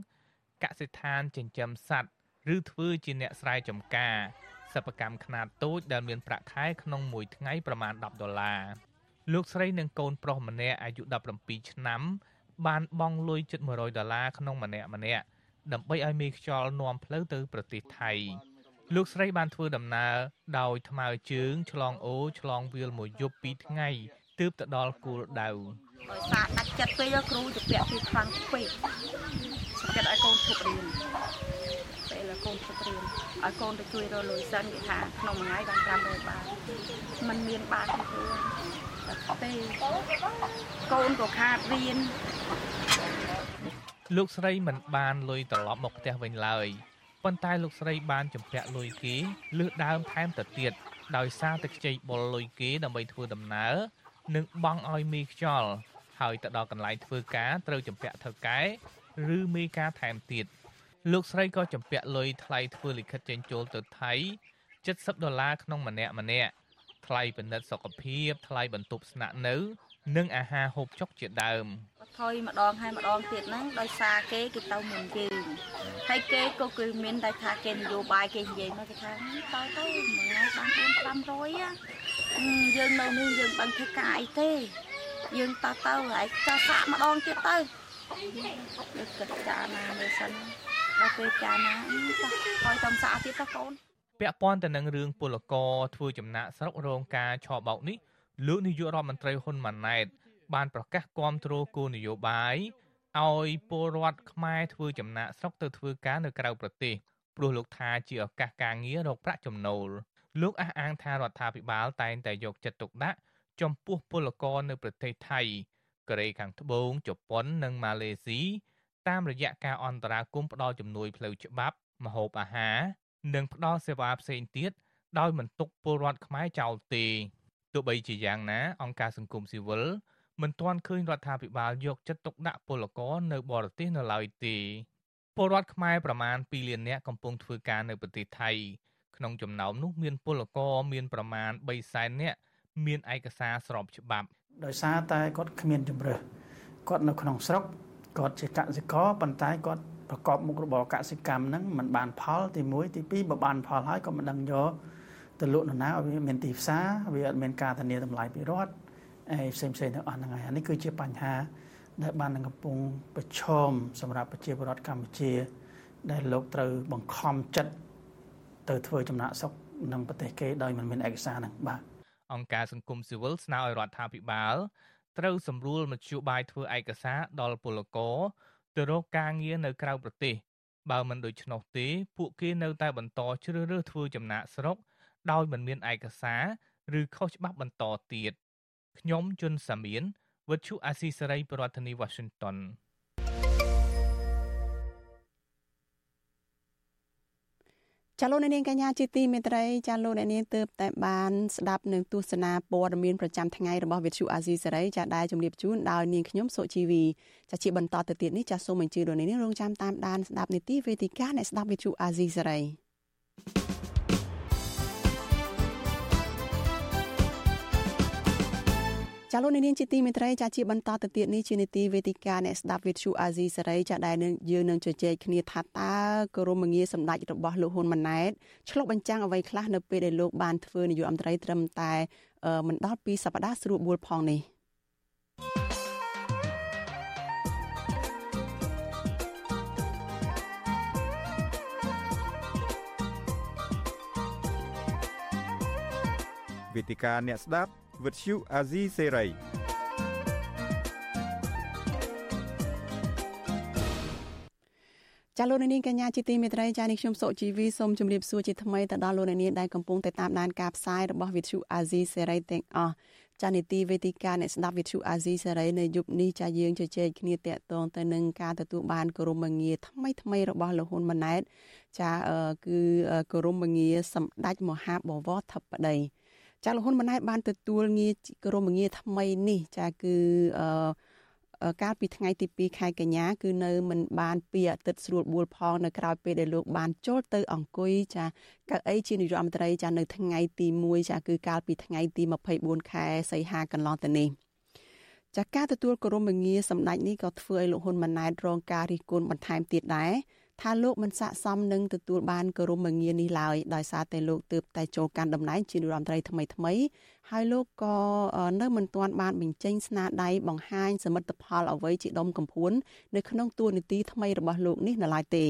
កសិដ្ឋានចិញ្ចឹមសត្វឬធ្វើជាអ្នកស្រែចម្ការ សិប្បកម្មខ្នាតតូចដែលមានប្រាក់ខែក្នុងមួយថ្ងៃប្រមាណ10ដុល្លារលោកស្រីនិងកូនប្រុសម្នាក់អាយុ17ឆ្នាំ បានបង់លុយជិត100ដុល្លារក្នុងម្នាក់ម្នាក់ដើម្បីឲ្យមេខ្យល់នាំផ្លូវទៅប្រទេសថៃលោកស្រីបានធ្វើដំណើរដោយថ្មើរជើងឆ្លងអូឆ្លងវាលមួយយប់ពីរថ្ងៃទើបទៅដល់គោលដៅដោយសារដាច់ចិត្តពេកគ្រូទៅពាក់ពីខ្លាំងពេកសុខចិត្តឲ្យកូនឈប់រៀនពេលឲ្យ កូនឈប់រៀនឲ្យកូនទៅជួយរកលុយសិនគេថាក្នុងមួយថ្ងៃបាន500បាតมันមានបានទេទេកូនក៏ខាតរៀនលោកស្រីមិនបានលុយត្រឡប់មកផ្ទះវិញឡើយប៉ុន្តែលោកស្រីបានចម្ពាក់លុយគេលឺដើមថែមទៅទៀតដោយសារតែខ្ចីបុលលុយគេដើម្បីធ្វើដំណើរនិងបង់ឲ្យមេខ្យល់ហើយទៅដល់កន្លែងធ្វើការត្រូវចម្ពាក់ថៅកែឬមេការថែមទៀត លោកស្រីក៏ចម្ពាក់លុយថ្លៃធ្វើលិខិតចេញចូលទៅថៃ70ដុល្លារក្នុងម្នាក់ម្នាក់ថ្លៃពិនិត្យសុខភាពថ្លៃបន្ទប់ស្នាក់នៅ និងអាហារហូបចុកជាដើមថយម្ដងហើយម្ដងទៀតហ្នឹងដោយសារគេគេទៅមុនគេហើយគេក៏គឺមានតែថាគេនយោបាយគេនិយាយមកគេថាតើទៅមួយថ្ងៃបាន4 500យើងនៅនេះយើងបានធ្វើការអីទេ យើងតើទៅហើយចាសាក់ម្ដងទៀតទៅយើងគិតចាណាមើលសិន ដល់ពេលចាណាចាឲ្យតំសាទៀតទៅកូនពាក់ព័ន្ធទៅនឹងរឿងពលករធ្វើចំណាក់ស្រុករងការឆបោកនេះលោកនាយករដ្ឋមន្ត្រីហ៊ុនម៉ាណែត បានប្រកាសគាំទ្រគោលនយោបាយឲ្យពលរដ្ឋខ្មែរធ្វើចំណាក់ស្រុកទៅធ្វើការនៅក្រៅប្រទេសព្រោះលោកថាជាឱកាសការងាររកប្រាក់ចំណូលលោកអះអាងថារដ្ឋាភិបាលតែងតែយកចិត្តទុកដាក់ចំពោះពលករនៅប្រទេសថៃកូរ៉េខាងត្បូងជប៉ុននិងម៉ាឡេស៊ី តាមរយៈការអន្តរាគមន៍ផ្ដល់ជំនួយផ្លូវច្បាប់ម្ហូបអាហារនិងផ្ដល់សេវាផ្សេងទៀតដោយមិនទុកពលរដ្ឋខ្មែរចោលទេទោះបីជាយ៉ាងណា អង្គការសង្គមស៊ីវិលមិនទាន់ឃើញរដ្ឋាភិបាលយកចិត្តទុកដាក់ពលករនៅបរទេសនៅឡើយទេពលរដ្ឋខ្មែរប្រមាណ2លាននាក់កំពុងធ្វើការនៅប្រទេសថៃក្នុងចំណោមនោះមានពលករមានប្រមាណ3សែននាក់មានឯកសារស្របច្បាប់ ដោយសារតែគាត់គ្មានជំរឿគាត់នៅក្នុងស្រុក គាត់ជាកសិករប៉ុន្តែគាត់ប្រកបមុខរបរកសិកម្មហ្នឹងมันបានផលទី1ទី2បើបានផលហើយក៏មិនដឹងយកទៅលក់នរណាឲ្យវាមានទីផ្សារវាអត់មានការធានាតម្លៃពីរដ្ឋអីផ្សេងផ្សេងទាំងអស់ហ្នឹងហើយអានេះគឺជាបញ្ហាដែលបាននឹងកំពុងប្រឈមសម្រាប់ប្រជាពលរដ្ឋកម្ពុជា ដែលលោកត្រូវបង្ខំចិត្តទៅធ្វើចំណាក់ស្រុកនឹងប្រទេសគេដោយមិនមានឯកសារហ្នឹងបាទអង្គការសង្គមស៊ីវិលស្នើឲ្យរដ្ឋាភិបាល ត្រូវសម្រួលមធ្យោបាយធ្វើឯកសារដល់ពលករទៅរកការងារនៅក្រៅប្រទេស បើមិនដូច្នោះទេ ពួកគេនៅតែបន្តជ្រើសរើសធ្វើចំណាក់ស្រុក ដោយមិនមានឯកសារឬខុសច្បាប់បន្តទៀតខ្ញុំជុនសាមៀនវិទ្យុអាស៊ីសេរីប្រធានាធិបតី Washington ចាលោកនាងកញ្ញាជាទីមេត្រីចាលោកនាងទើបតែបានស្ដាប់នឹងទស្សនាព័ត៌មានប្រចាំថ្ងៃរបស់វិទ្យុអាស៊ីសេរីចាដែលជំរាបជូនដោយនាងខ្ញុំសុជីវីចាជាបន្តទៅទៀតនេះចាសូមអញ្ជើញលោកនាងរងចាំតាមដានស្ដាប់នីតិវេទិកាអ្នកស្ដាប់វិទ្យុអាស៊ីសេរី ចាលោកនាងជាទីមេត្រីចាជាបន្តទៅទៀតនេះជានីតិវេទិកាអ្នកស្ដាប់វិទ្យុអាស៊ីសេរីចាដែលយើងនឹងជជែកគ្នាថាតើក្រមងារសម្ដេចរបស់លោកហ៊ុនម៉ាណែតឆ្លុះបញ្ចាំងអ្វីខ្លះនៅពេលដែលលោកបានធ្វើនាយករដ្ឋមន្ត្រីត្រឹមតែមិនដល់ពីសប្តាហ៍ស្រួលបួលផងនេះវេទិកាអ្នកស្ដាប់ វិទ្យុអាស៊ីសេរីចាលោកនាងកញ្ញាជាទីមេត្រីចានេះខ្ញុំសុជីវីសូមជម្រាបសួរជាថ្មីទៅដល់លោកនាងដែលកំពុងតែតាមដានការផ្សាយរបស់វិទ្យុអាស៊ីសេរីទាំងអស់ចានីតិវេទិកាអ្នកស្ដាប់វិទ្យុអាស៊ីសេរីនៅយប់នេះចាយើងជជែកគ្នាតាក់ទងទៅនឹងការទទួលបានគោរមងារថ្មីថ្មីរបស់លោកហ៊ុនម៉ាណែតចាគឺគោរមងារសម្ដេចមហាបវរធិបតី ចាលោកហ៊ុនម៉ាណែតបានទទួលងារគោរមងារថ្មីនេះចាគឺអឺកាលពីថ្ងៃទី2ខែកញ្ញាគឺនៅមិនបានពីអាទិត្យស្រួលបួលផងនៅក្រៅពេលដែលលោកបានចូលទៅអង្គុយចាកៅអីជានាយករដ្ឋមន្ត្រីចានៅថ្ងៃទី1ចាគឺកាលពីថ្ងៃទី24ខែសីហាកន្លងទៅនេះចាការទទួលគោរមងារសម្ដេចនេះក៏ធ្វើឲ្យលោកហ៊ុនម៉ាណែតរងការរិះគន់បន្ថែមទៀតដែរ ថាលោកមិនស័ក្តិសមនឹងទទួលបានគោរមងារនេះឡើយដោយសារតែលោកទើបតែចូលកាន់តំណែងជានាយរដ្ឋមន្ត្រីថ្មីថ្មីហើយលោកក៏នៅមិនទាន់បានបញ្ចេញស្នាដៃបង្ហាញសមិទ្ធផលអ្វីជាដុំកំភួននៅក្នុងតួនាទីថ្មីរបស់លោកនេះនៅឡើយទេ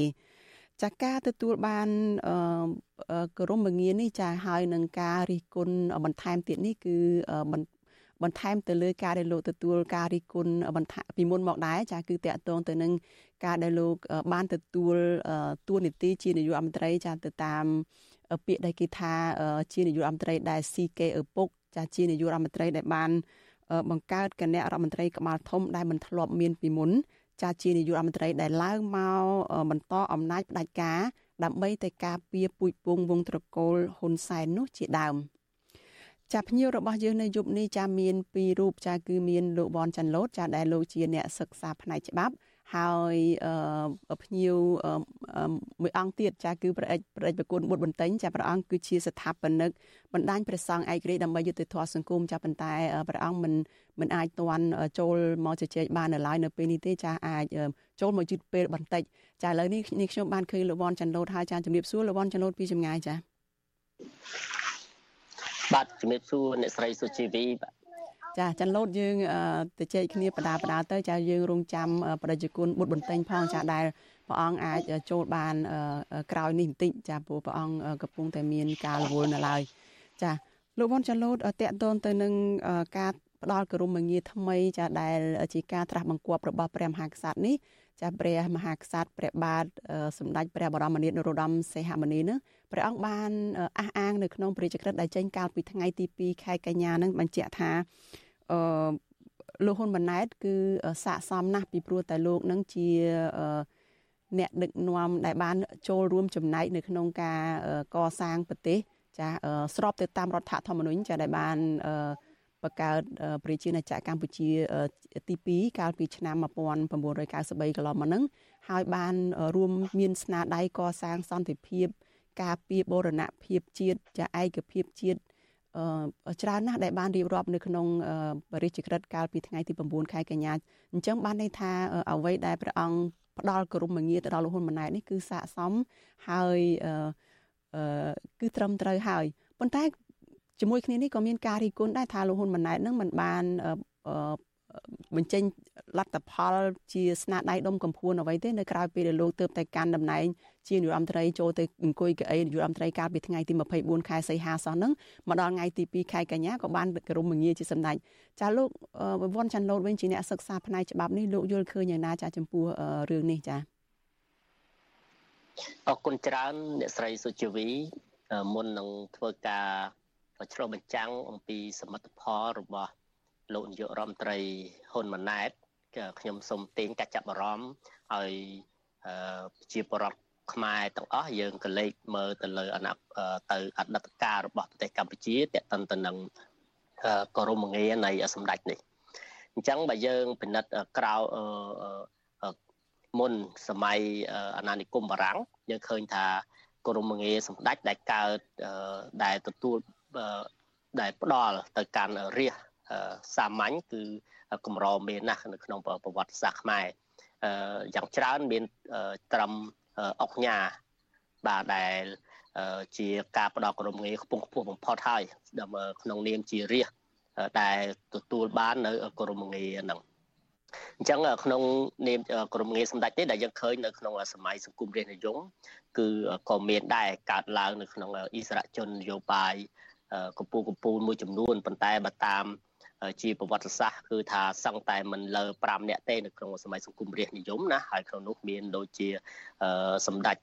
ចាការទទួលបានគោរមងារនេះចាហើយនឹងការរិះគន់បន្ថែមទៀតនេះគឺបន្ថែមទៅលើការដែលលោកទទួលការរិះគន់បន្ថែមពីមុនមកដែរចាគឺតកតងទៅនឹងការដែលលោកបានទទួលតួនាទីជានាយករដ្ឋមន្ត្រីចាទៅតាមពាក្យដែលគេថាជានាយករដ្ឋមន្ត្រីដែលស៊ីគេឪពុកចាជានាយករដ្ឋមន្ត្រីដែលបានបង្កើតគណៈរដ្ឋមន្ត្រីក្បាលធំដែលមិនធ្លាប់មានពីមុនចាជានាយករដ្ឋមន្ត្រីដែលឡើងមកបន្តអំណាចផ្ដាច់ការដើម្បីតែការពារពូជពងវងត្រកូលហ៊ុនសែននោះជាដើម ចាភ្ញៀវរបស់យើងនៅយប់នេះចាមានពីររូបចាគឺមានលោកវ៉ាន់ចាន់ឡូតចាដែលលោកជាអ្នកសិក្សាផ្នែកច្បាប់ហើយភ្ញៀវមួយអង្គទៀតចាគឺព្រះអិចព្រះអិចប្រគុណបុត្របន្ទិញចាព្រះអង្គគឺជាស្ថាបនិកបណ្ដាញព្រះសង្ឃឯករាជ្យដើម្បីយុត្តិធម៌សង្គមចាប៉ុន្តែព្រះអង្គមិនមិនអាចទាន់ចូលមកជជែកបាននៅឡើយនៅពេលនេះទេចាអាចចូលមកយឺតពេលបន្តិចចាឥឡូវនេះនេះខ្ញុំបានឃើញលោកវ៉ាន់ចន្ទលូតហើយចាជំរាបសួរលោកវ៉ាន់ចន្ទលូតពីចម្ងាយចា បាទជំរាបសួរអ្នកស្រីសុជីវីបាទចាចាន់លោតយើងទៅជែកគ្នាបដាបដាទៅចាយើងរងចាំបដិជគុណបុត្របន្ទិញផងចាដែលព្រះអង្គអាចចូលបានក្រោយនេះបន្តិចចាព្រោះព្រះអង្គកំពុងតែមានការរវល់នៅឡើយចាលោកវ៉ុនចាន់លោតតេតតនទៅនឹងការផ្ដល់គោរមងារថ្មីចាដែលជាការត្រាស់បង្គាប់របស់ព្រះមហាក្សត្រនេះ ចាព្រះមហាក្សត្រព្រះបាទសម្ដេចព្រះបរមនាថនរោត្តមសីហមុនីនឹងព្រះអង្គបានអះអាងនៅក្នុងព្រះរាជក្រឹត្យដែលចេញកាលពីថ្ងៃទី2ខែកញ្ញានឹងបញ្ជាក់ថាអឺលោកហ៊ុនម៉ាណែត គឺស័កសមណាស់ពីព្រោះតែលោកនឹងជាអ្នកដឹកនាំដែលបានចូលរួមចំណែកនៅក្នុងការកសាងប្រទេសចាស្របទៅតាមរដ្ឋធម្មនុញ្ញចាដែលបាន បង្កើតប្រជាណាចក្រកម្ពុជាទី2កាលពីឆ្នាំ1993កន្លងមកហ្នឹងហើយបានរួមមានស្នាដៃកសាងសន្តិភាព ការពារបូរណភាពជាតិចាឯកភាពជាតិច្រើនណាស់ដែលបានរៀបរាប់នៅក្នុងបរិយាក្រិតកាលពីថ្ងៃទី9ខែកញ្ញាអញ្ចឹងបានន័យថាអ្វីដែលព្រះអង្គផ្ដល់គោរមងារទៅដល់លោកហ៊ុនម៉ាណែតនេះគឺស័កសមហើយគឺត្រឹមត្រូវហើយប៉ុន្តែ ជាមួយគ្នានេះក៏មានការរីគុណដែរថាលោកហ៊ុនម៉ាណែតនឹងមិនបានបញ្ចេញលទ្ធផលជាស្នាដៃដុំកំភួនអ្វីទេនៅក្រៅពេលដែលលោកទើបតែកាន់តំណែងជានាយរដ្ឋមន្ត្រីចូលទៅអង្គុយកៅអីនាយរដ្ឋមន្ត្រីកាលពីថ្ងៃទី24ខែសីហាសោះហ្នឹងមកដល់ថ្ងៃទី2ខែកញ្ញាក៏បានគោរមងារជាសម្ដេចចាលោកវ៉ាន់ចាន់ឡូតវិញជាអ្នកសិក្សាផ្នែកច្បាប់នេះលោកយល់ឃើញយ៉ាងណាចាចំពោះរឿងនេះចាអរគុណច្រើនអ្នកស្រីសុជីវីមុននឹងធ្វើការ ឆ្លុះបញ្ចាំងអំពីសមិទ្ធផលរបស់លោកនាយករដ្ឋមន្ត្រីហ៊ុនម៉ាណែតខ្ញុំសូមទាញការចាប់អារម្មណ៍ឲ្យជាបរដ្ឋខ្មែរទាំងអស់យើងក៏លេចមើលទៅលើអនាគតទៅអតីតកាលរបស់ប្រទេសកម្ពុជាតេតិនទៅនឹងគោរមងារនៃសម្ដេចនេះអញ្ចឹងបើយើងពិនិត្យក្រៅមុនសម័យអាណានិគមបារាំងយើងឃើញថាគោរមងារសម្ដេចដែលកើតដែលទទួល ដែលផ្ដល់ទៅកាន់រាជសាមញ្ញគឺកម្រមានណាស់នៅក្នុងប្រវត្តិសាស្ត្រខ្មែរយ៉ាងច្រើនមានត្រឹមអុកញ៉ាបាទដែលជាការផ្ដល់ក្រុមងារខ្ពង់ខ្ពស់បំផុតហើយដើម្បីក្នុងនាមជារាជដែលទទួលបាននៅក្រុមងារហ្នឹងអញ្ចឹងក្នុងនាមក្រុមងារសម្ដេចនេះដែលយើងឃើញនៅក្នុងសម័យសង្គមរាស្ត្រនិយមគឺក៏មានដែរកើតឡើងនៅក្នុងអិសរាជជននយោបាយ កម្ពុជាកម្ពុជាមួយចំនួនប៉ុន្តែបើតាមជាប្រវត្តិសាស្ត្រគឺថាសឹងតែមិនលើ5នាក់ទេនៅក្នុងសម័យសង្គមរាស្ត្រនិយមណាហើយក្នុងនោះមានដូចជាសម្ដេច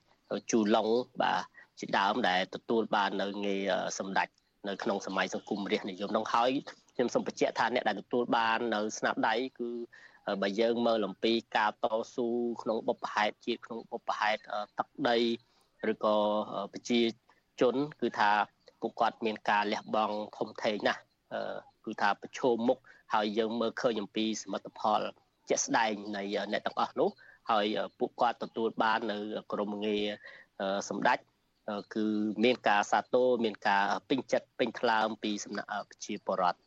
ជូឡុងបាទជាដើមដែលទទួលបាននៅងារសម្ដេចនៅក្នុងសម័យសង្គមរាស្ត្រនិយមនោះហើយខ្ញុំសូមបញ្ជាក់ថាអ្នកដែលទទួលបាននៅស្នាដៃគឺបើយើងមើលអំពីការតស៊ូក្នុងបុព្វហេតុជាតិក្នុងបុព្វហេតុទឹកដីឬក៏ប្រជាជនគឺថា ពួកគាត់មានការលះបង់ធំធេងណាស់គឺថាប្រឈមមុខហើយយើងមើលឃើញអំពីសមិទ្ធផលជាក់ស្ដែងនៃអ្នកទាំងអស់នោះហើយពួកគាត់ទទួលបាននៅក្រមងារសម្ដេចគឺមានការសាទរមានការពេញចិត្តពេញថ្លើមពីសំណាក់ប្រជាពលរដ្ឋ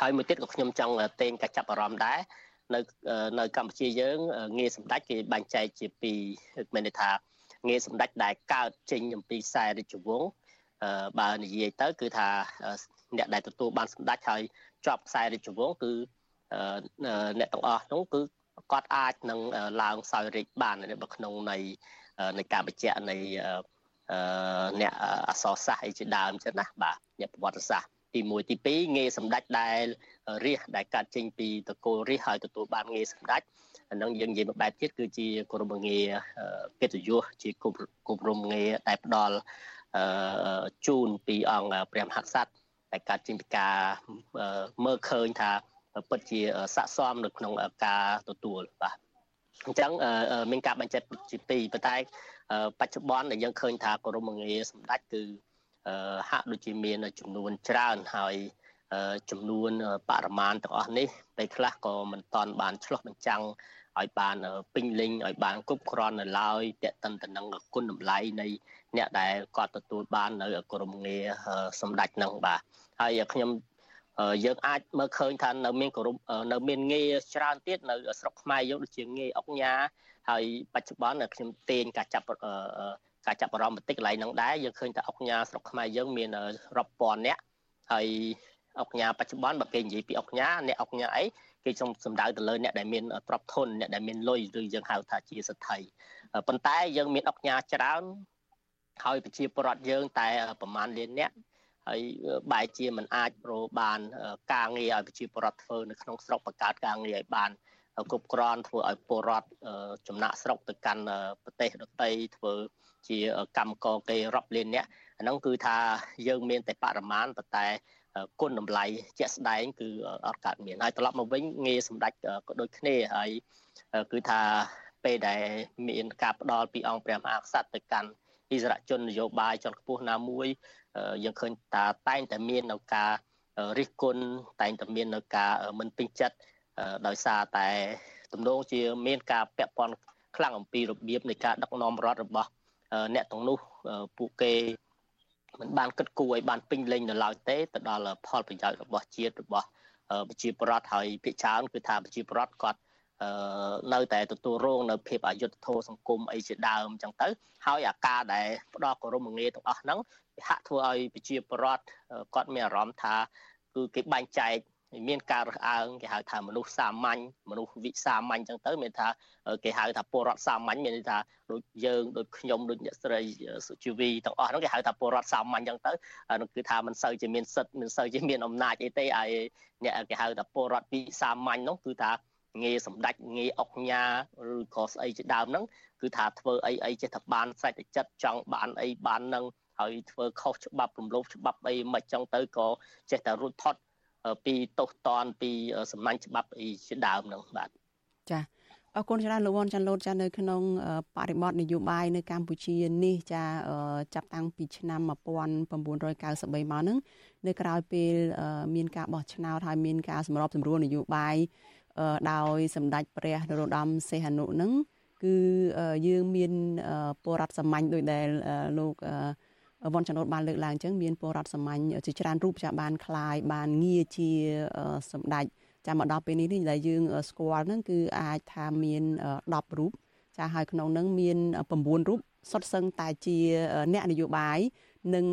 ហើយមួយទៀតក៏ខ្ញុំចង់តេងការចាប់អារម្មណ៍ដែរនៅនៅកម្ពុជាយើងងារសម្ដេចគេបែងចែកជាពីរមានន័យថាងារសម្ដេចដែលកើតចេញអំពីខ្សែរាជវង្ស បើនិយាយទៅ គឺថាអ្នកដែលទទួលបានសម្ដេចហើយជាប់ខ្សែរាជវង្សគឺអ្នកទាំងអស់នោះគឺគាត់អាចនឹងឡើងសោយរាជបាននៅក្នុងនៃនៃការបញ្ជាក់នៃអ្នកអសរសាស្ត្រអីជាដើមចឹងណាបាទអ្នកប្រវត្តិសាស្ត្រទី1ទី2ងារសម្ដេចដែលរាជដែលកាត់ចេញពីតកូលរាជហើយទទួលបានងារសម្ដេចអានឹងយើងនិយាយមួយបែបទៀតគឺជាគោរពងារកិត្តិយសជាគោរពងារដែលផ្ដល់ ជូនពីអង្គព្រះមហាក្សត្រដែលកាត់ចេញពីការមើលឃើញថាពិតជាស័កសមនៅក្នុងការទទួលបាទអញ្ចឹងមានការបញ្ជាក់ជាពីរប៉ុន្តែបច្ចុប្បន្នដែលយើងឃើញថាគោរពងារសម្ដេចគឺហាក់ដូចជាមានចំនួនច្រើនហើយចំនួនបរិមាណទាំងអស់នេះពេលខ្លះក៏មិនតាន់បានឆ្លោះបញ្ចាំង ឲ្យបានពេញលេញឲ្យបានគ្រប់គ្រាន់នៅឡើយតេតិនទៅនឹងគុណតម្លៃនៃអ្នកដែលគាត់ទទួលបាននៅក្រមងារសម្ដេចនឹងបាទហើយខ្ញុំយើងអាចមើលឃើញថានៅមានគោរពនៅមានងារច្រើនទៀតនៅស្រុកខ្មែរយើងដូចជាងារអុកញ៉ាហើយបច្ចុប្បន្នខ្ញុំទាញការចាប់ការចាប់អារម្មណ៍បន្តិចកន្លែងហ្នឹងដែរយើងឃើញថាអុកញ៉ាស្រុកខ្មែរយើងមានរាប់ពាន់នាក់ហើយអុកញ៉ាបច្ចុប្បន្នបើគេនិយាយពីអុកញ៉ាអ្នកអុកញ៉ាអី គេចង់សំដៅទៅលើអ្នកដែលមានទ្រព្យធនអ្នកដែលមានលុយឬយើងហៅថាជាសទ្ធិប៉ុន្តែយើងមានអុកញ៉ាច្រើនហើយប្រជាពលរដ្ឋយើងតែប្រមាណលានអ្នកហើយបែរជាមិនអាចប្របាន ការងារឲ្យប្រជាពលរដ្ឋធ្វើនៅក្នុងស្រុកបង្កើតការងារឲ្យបានគ្រប់គ្រាន់ធ្វើឲ្យពលរដ្ឋចំណាក់ស្រុកទៅកាន់ប្រទេសដទៃធ្វើជាកម្មករគេរាប់លានអ្នកអាហ្នឹងគឺថាយើងមានតែបរិមាណប៉ុន្តែ គុណតម្លៃជាក់ស្ដែងគឺអត់កើតមានហើយត្រឡប់មកវិញងារសម្ដេចក៏ដូចគ្នាហើយគឺថាពេលដែលមានការផ្ដល់ពីអង្គព្រះមហាក្សត្រទៅកាន់អិសរាជជននយោបាយជាន់ខ្ពស់ណាមួយយើងឃើញថាតែងតែមាននៅការរិះគន់តែងតែមាននៅការមិនពេញចិត្តដោយសារតែទំនងជាមានការពាក់ព័ន្ធខ្លាំងអំពីរបៀបនៃការដឹកនាំរដ្ឋរបស់អ្នកទាំងនោះពួកគេ មិនបានគិតគូរឲ្យបានពេញលេញនៅឡើយទេទៅដល់ផលប្រយោជន៍របស់ជាតិរបស់ប្រជាពលរដ្ឋហើយភាគច្រើនគឺថាប្រជាពលរដ្ឋគាត់នៅតែទទួលរងនៅភាពអយុត្តិធម៌សង្គមអីជាដើមអញ្ចឹងទៅ ហើយអាការដែលផ្ដោតគោរពងារទាំងអស់ហ្នឹងហាក់ធ្វើឲ្យប្រជាពលរដ្ឋគាត់មានអារម្មណ៍ថាគឺគេបែងចែក មានការរើសអើងគេហៅថាមនុស្សសាមញ្ញមនុស្សវិសាមញ្ញអញ្ចឹងទៅមានថាគេហៅថាពលរដ្ឋសាមញ្ញមានន័យថាដូចយើងដូចខ្ញុំដូចអ្នកស្រីសុជីវីទាំងអស់ហ្នឹងគេហៅថាពលរដ្ឋសាមញ្ញអញ្ចឹងទៅនោះគឺថាមិនសូវជាមានសិទ្ធិមិនសូវជាមានអំណាចអីទេហើយអ្នកគេហៅថាពលរដ្ឋវិសាមញ្ញនោះគឺថាងារសម្ដេចងារអុកញ៉ាឬក៏ស្អីជាដើមហ្នឹងគឺថាធ្វើអីអីចេះតែបានស្រេចតែចិត្តចង់បានអីបាននឹងហើយធ្វើខុសច្បាប់រំលោភច្បាប់អីមិនចឹងទៅក៏ចេះតែរួចផុត ពីទោសតនពីសំណាញ់ច្បាប់អីជាដើមហ្នឹងបាទចាអរគុណច្រើនលោកវ៉ាន់ចាន់លូតចានៅក្នុងបរិបទនយោបាយនៅកម្ពុជានេះចាចាប់តាំងពីឆ្នាំ1993មកហ្នឹងនៅក្រៅពេលមានការបោះឆ្នោតហើយមានការសម្របសម្រួលនយោបាយដោយសម្ដេចព្រះនរោត្តមសីហនុហ្នឹងគឺយើងមានពលរដ្ឋសាមញ្ញដោយដែលលោក វ៉ាន់ចន្ទបានលើកឡើងអញ្ចឹងមានពលរដ្ឋសាមញ្ញជាច្រើនរូបចាបានคลายបានងារជាសម្ដេចចាំមកដល់ពេលនេះដែលយើងស្គាល់ហ្នឹងគឺអាចថាមាន10រូបចាហើយក្នុងហ្នឹងមាន9រូបសុទ្ធសឹងតែជាអ្នកនយោបាយនិង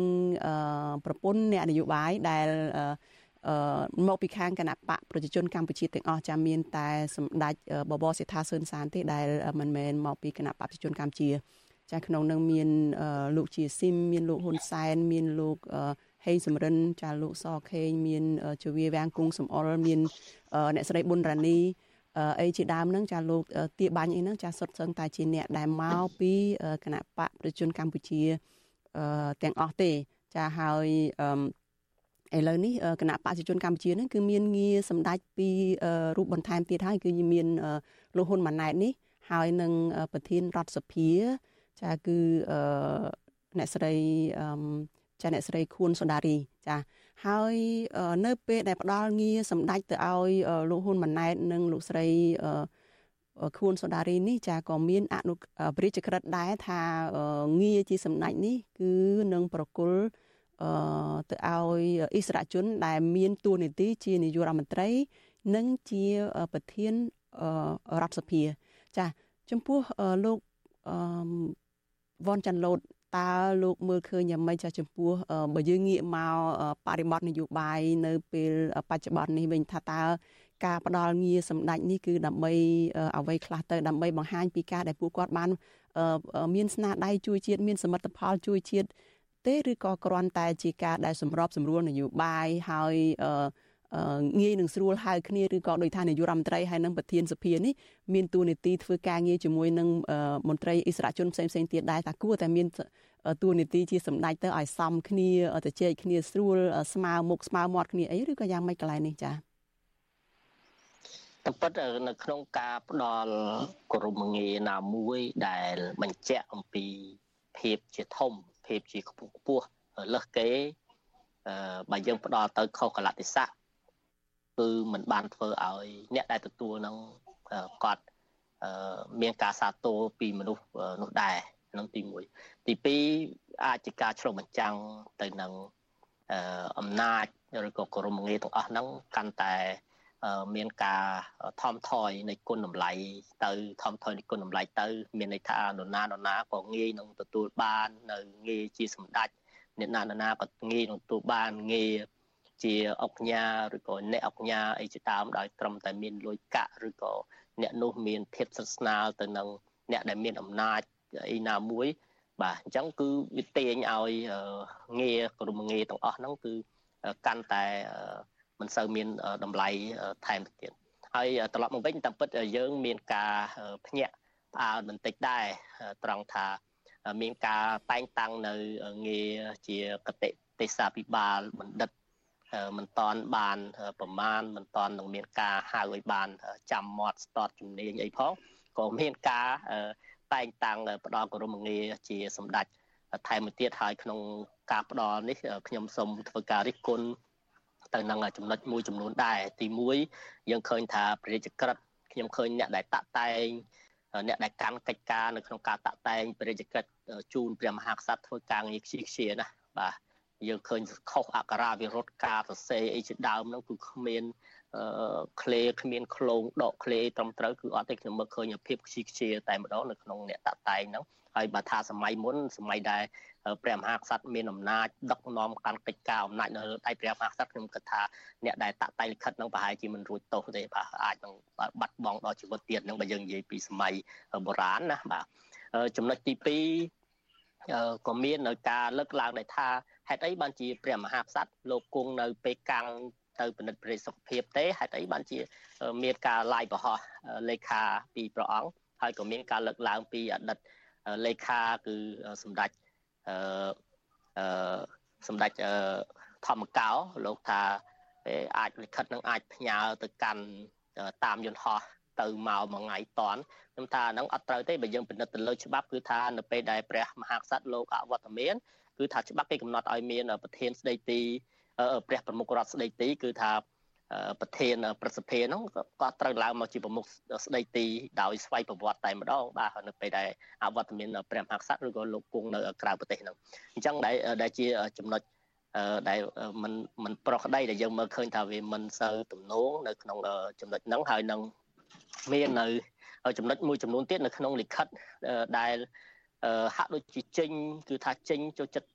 ប្រពន្ធអ្នកនយោបាយដែលអឺមកពីខាងគណៈបកប្រជាជនកម្ពុជាទាំងអស់ចាំមានតែសម្ដេចបបរសេដ្ឋាសឿនសានទេដែលមិនមែនមកពីគណៈបកប្រជាជនកម្ពុជា ចាក្នុងនឹងមានលោកជាស៊ីមមានលោកហ៊ុនសែនមានលោកហេងសំរិនចាលោកសខេងមានជវាវាំងគង់សំអល់មានអ្នកស្រីប៊ុនរ៉ានីអីជាដើមហ្នឹងចាលោកទាបាញ់អីហ្នឹងចាសុទ្ធសឹងតែជាអ្នកដែលមកពីគណៈបកប្រជាជនកម្ពុជាទាំងអស់ទេចាហើយឥឡូវនេះគណៈបព្វជិជនកម្ពុជាហ្នឹងគឺមានងារសម្ដេចពីរូបបន្ថែមទៀតហើយគឺមានលោកហ៊ុនម៉ាណែតនេះហើយនឹងប្រធានរដ្ឋសភា ចាគឺអ្នកស្រីចាអ្នកស្រីខួនសុដារី ចាហើយនៅពេលដែលផ្ដល់ងារសម្ដេចទៅឲ្យលោកហ៊ុនម៉ាណែត និងលោកស្រីខួនសូដារីនេះចាក៏មានអនុព្រះរាជក្រឹត្យដែរថាងារជាសម្ដេចនេះ គឺនឹងប្រគល់ទៅឲ្យអិសរាជជន ដែលមានតួនាទីជានាយករដ្ឋមន្ត្រី និងជាប្រធានរដ្ឋសភា ចាចំពោះលោក វ៉ាន់ចាន់ឡូតតើលោកមើលឃើញយ៉ាងម៉េចចាស់ចំពោះបើយើងងាកមកបរិបទនយោបាយនៅពេលបច្ចុប្បន្ននេះវិញថាតើការផ្ដាល់ងារសម្ដេចនេះគឺដើម្បីអ្វីខ្លះទៅដើម្បីបង្ហាញពីការដែលពួកគាត់បានមានស្នាដៃជួយជាតិមានសមិទ្ធផលជួយជាតិទេឬក៏គ្រាន់តែជាការដែលសម្របសម្រួលនយោបាយហើយ ងាយនឹងស្រួលហៅគ្នាឬក៏ដោយថានាយករដ្ឋមន្ត្រីហើយនឹងប្រធានសភានេះមានតួនាទីធ្វើការងារជាមួយនឹងមន្ត្រីអិសរាជជនផ្សេងផ្សេងទៀតដែរថាគួរតែមានតួនាទីជាសម្ដេចទៅឲ្យសមគ្នាទៅជែកគ្នាស្រួលស្មើមុខស្មើមាត់គ្នាអីឬក៏យ៉ាងម៉េចកន្លែងនេះចា៎តែប៉ុតនៅក្នុងការផ្ដល់ក្រុមងារណាមួយដែលបញ្ជាក់អំពីភាពជាធំភាពជាខ្ពស់ខ្ពស់លើសគេអឺបើយើងផ្ដល់ទៅខុសកលតិស័ក គឺมันបានធ្វើឲ្យអ្នកដែលទទួលនឹងគាត់មានការសាទរពីមនុស្សនោះដែរនឹងទី1ទី2អាចជាការឆ្លុះបញ្ចាំងទៅនឹងអំណាចឬក៏ក្រមងារទាំងអស់ហ្នឹងកាន់តែមានការថមថយនៃគុណតម្លៃទៅថមថយនៃគុណតម្លៃទៅ មានន័យថានរណានរណាក៏ងាយនឹងទទួលបាន នៅងាយជាសម្ដេចអ្នកណានរណាក៏ងាយនឹងទទួលបានងាយ ជាអុកញ៉ាឬក៏អ្នកអុកញ៉ាអីជាដើមដោយត្រឹមតែមានលុយកាក់ឬក៏អ្នកនោះមានភាពស្និទ្ធស្នាលទៅនឹងអ្នកដែលមានអំណាចអីណាមួយ បាទអញ្ចឹងគឺវាទាញឲ្យងារក្រុមងារទាំងអស់ហ្នឹងគឺកាន់តែមិនសូវមានតម្លៃថែមទៅទៀតហើយត្រឡប់មកវិញតាមពិតយើងមានការភ្ញាក់ផ្អើលបន្តិចដែរត្រង់ថាមានការតែងតាំងនៅងារជាកតិទេសាភិបាលបណ្ឌិត មិនតាន់បានប្រមាណមិនតាន់នឹងមានការហៅឲ្យបានចាំមាត់ស្ទាត់ជំនាញអីផងក៏មានការតែងតាំងផ្ដល់គោរមងារជាសម្ដេចថែមមួយទៀតហើយក្នុងការផ្ដល់នេះខ្ញុំសូមធ្វើការរិះគន់ទៅនឹងចំណុចមួយចំនួនដែរទី1យើងឃើញថាប្រជាចក្រិតខ្ញុំឃើញអ្នកដែលតាក់តែងអ្នកដែលកាន់កិច្ចការនៅក្នុងការតាក់តែងប្រជាចក្រិតជូនព្រះមហាក្សត្រធ្វើការងារខ្ជិះខ្ជាណាបាទ យើងឃើញខុសអក្ខរាវិរុទ្ធការសរសេរអីជាដើមហ្នឹងគឺគ្មានអឺក្លេគ្មានក្លងដកក្លេត្រឹមត្រូវគឺអត់ទេខ្ញុំមើលឃើញភាពខ្ជិះខ្ជាតែម្ដងនៅក្នុងអ្នកតាក់តែងហ្នឹងហើយបើថាសម័យមុនសម័យដែលព្រះមហាក្សត្រមានអំណាចដឹកនាំកាន់កិច្ចការអំណាចនៅលើដៃព្រះមហាក្សត្រខ្ញុំគិតថាអ្នកដែលតាក់តែងលិខិតនឹងប្រហែលជាមិនរួចទោសទេបាទអាចនឹងបាត់បង់ដល់ជីវិតទៀតនឹងបើយើងនិយាយពីសម័យបុរាណណាបាទចំណុចទី2 ក៏មាននៅការលើកឡើងដែរថាហេតុអីបានជាព្រះមហាក្សត្រលោកគង់នៅពេកាំងទៅពិនិត្យប្រេសុខភាពទេហេតុអីបានជាមានការឡាយប្រហោះលេខាពីព្រះអង្គហើយក៏មានការលើកឡើងពីអតីតលេខាគឺសម្ដេចអឺអឺសម្ដេចធម្មកោលោកថាអាចលិខិតនឹងអាចផ្ញើទៅកាន់តាមយន្តហោះ ទៅមកមួយថ្ងៃតន់ខ្ញុំថាហ្នឹងអត់ត្រូវទេបើយើងពិនិត្យទៅលើច្បាប់គឺថានៅពេលដែលព្រះមហាក្សត្រលោកអវត្តមានគឺថាច្បាប់គេកំណត់ឲ្យមានប្រធានស្ដីទីព្រះប្រមុខរដ្ឋស្ដីទីគឺថាប្រធានប្រសិទ្ធិហ្នឹងក៏ត្រូវឡើងមកជាប្រមុខស្ដីទីដោយស្វ័យប្រវត្តិតែម្ដងបាទនៅពេលដែលអវត្តមានព្រះមហាក្សត្រឬក៏លោកគង់នៅក្រៅប្រទេសហ្នឹងអញ្ចឹងដែលដែលជាចំណុចដែលมันมันប្រក្តីដែលយើងមើលឃើញថាវាមិនសូវទំនងនៅក្នុងចំណុចហ្នឹងហើយនឹង មាននៅចំណុចមួយចំនួនទៀតនៅក្នុងលិខិតដែលហាក់ដូចជាចេញគឺថាចេញចូលចិត្ត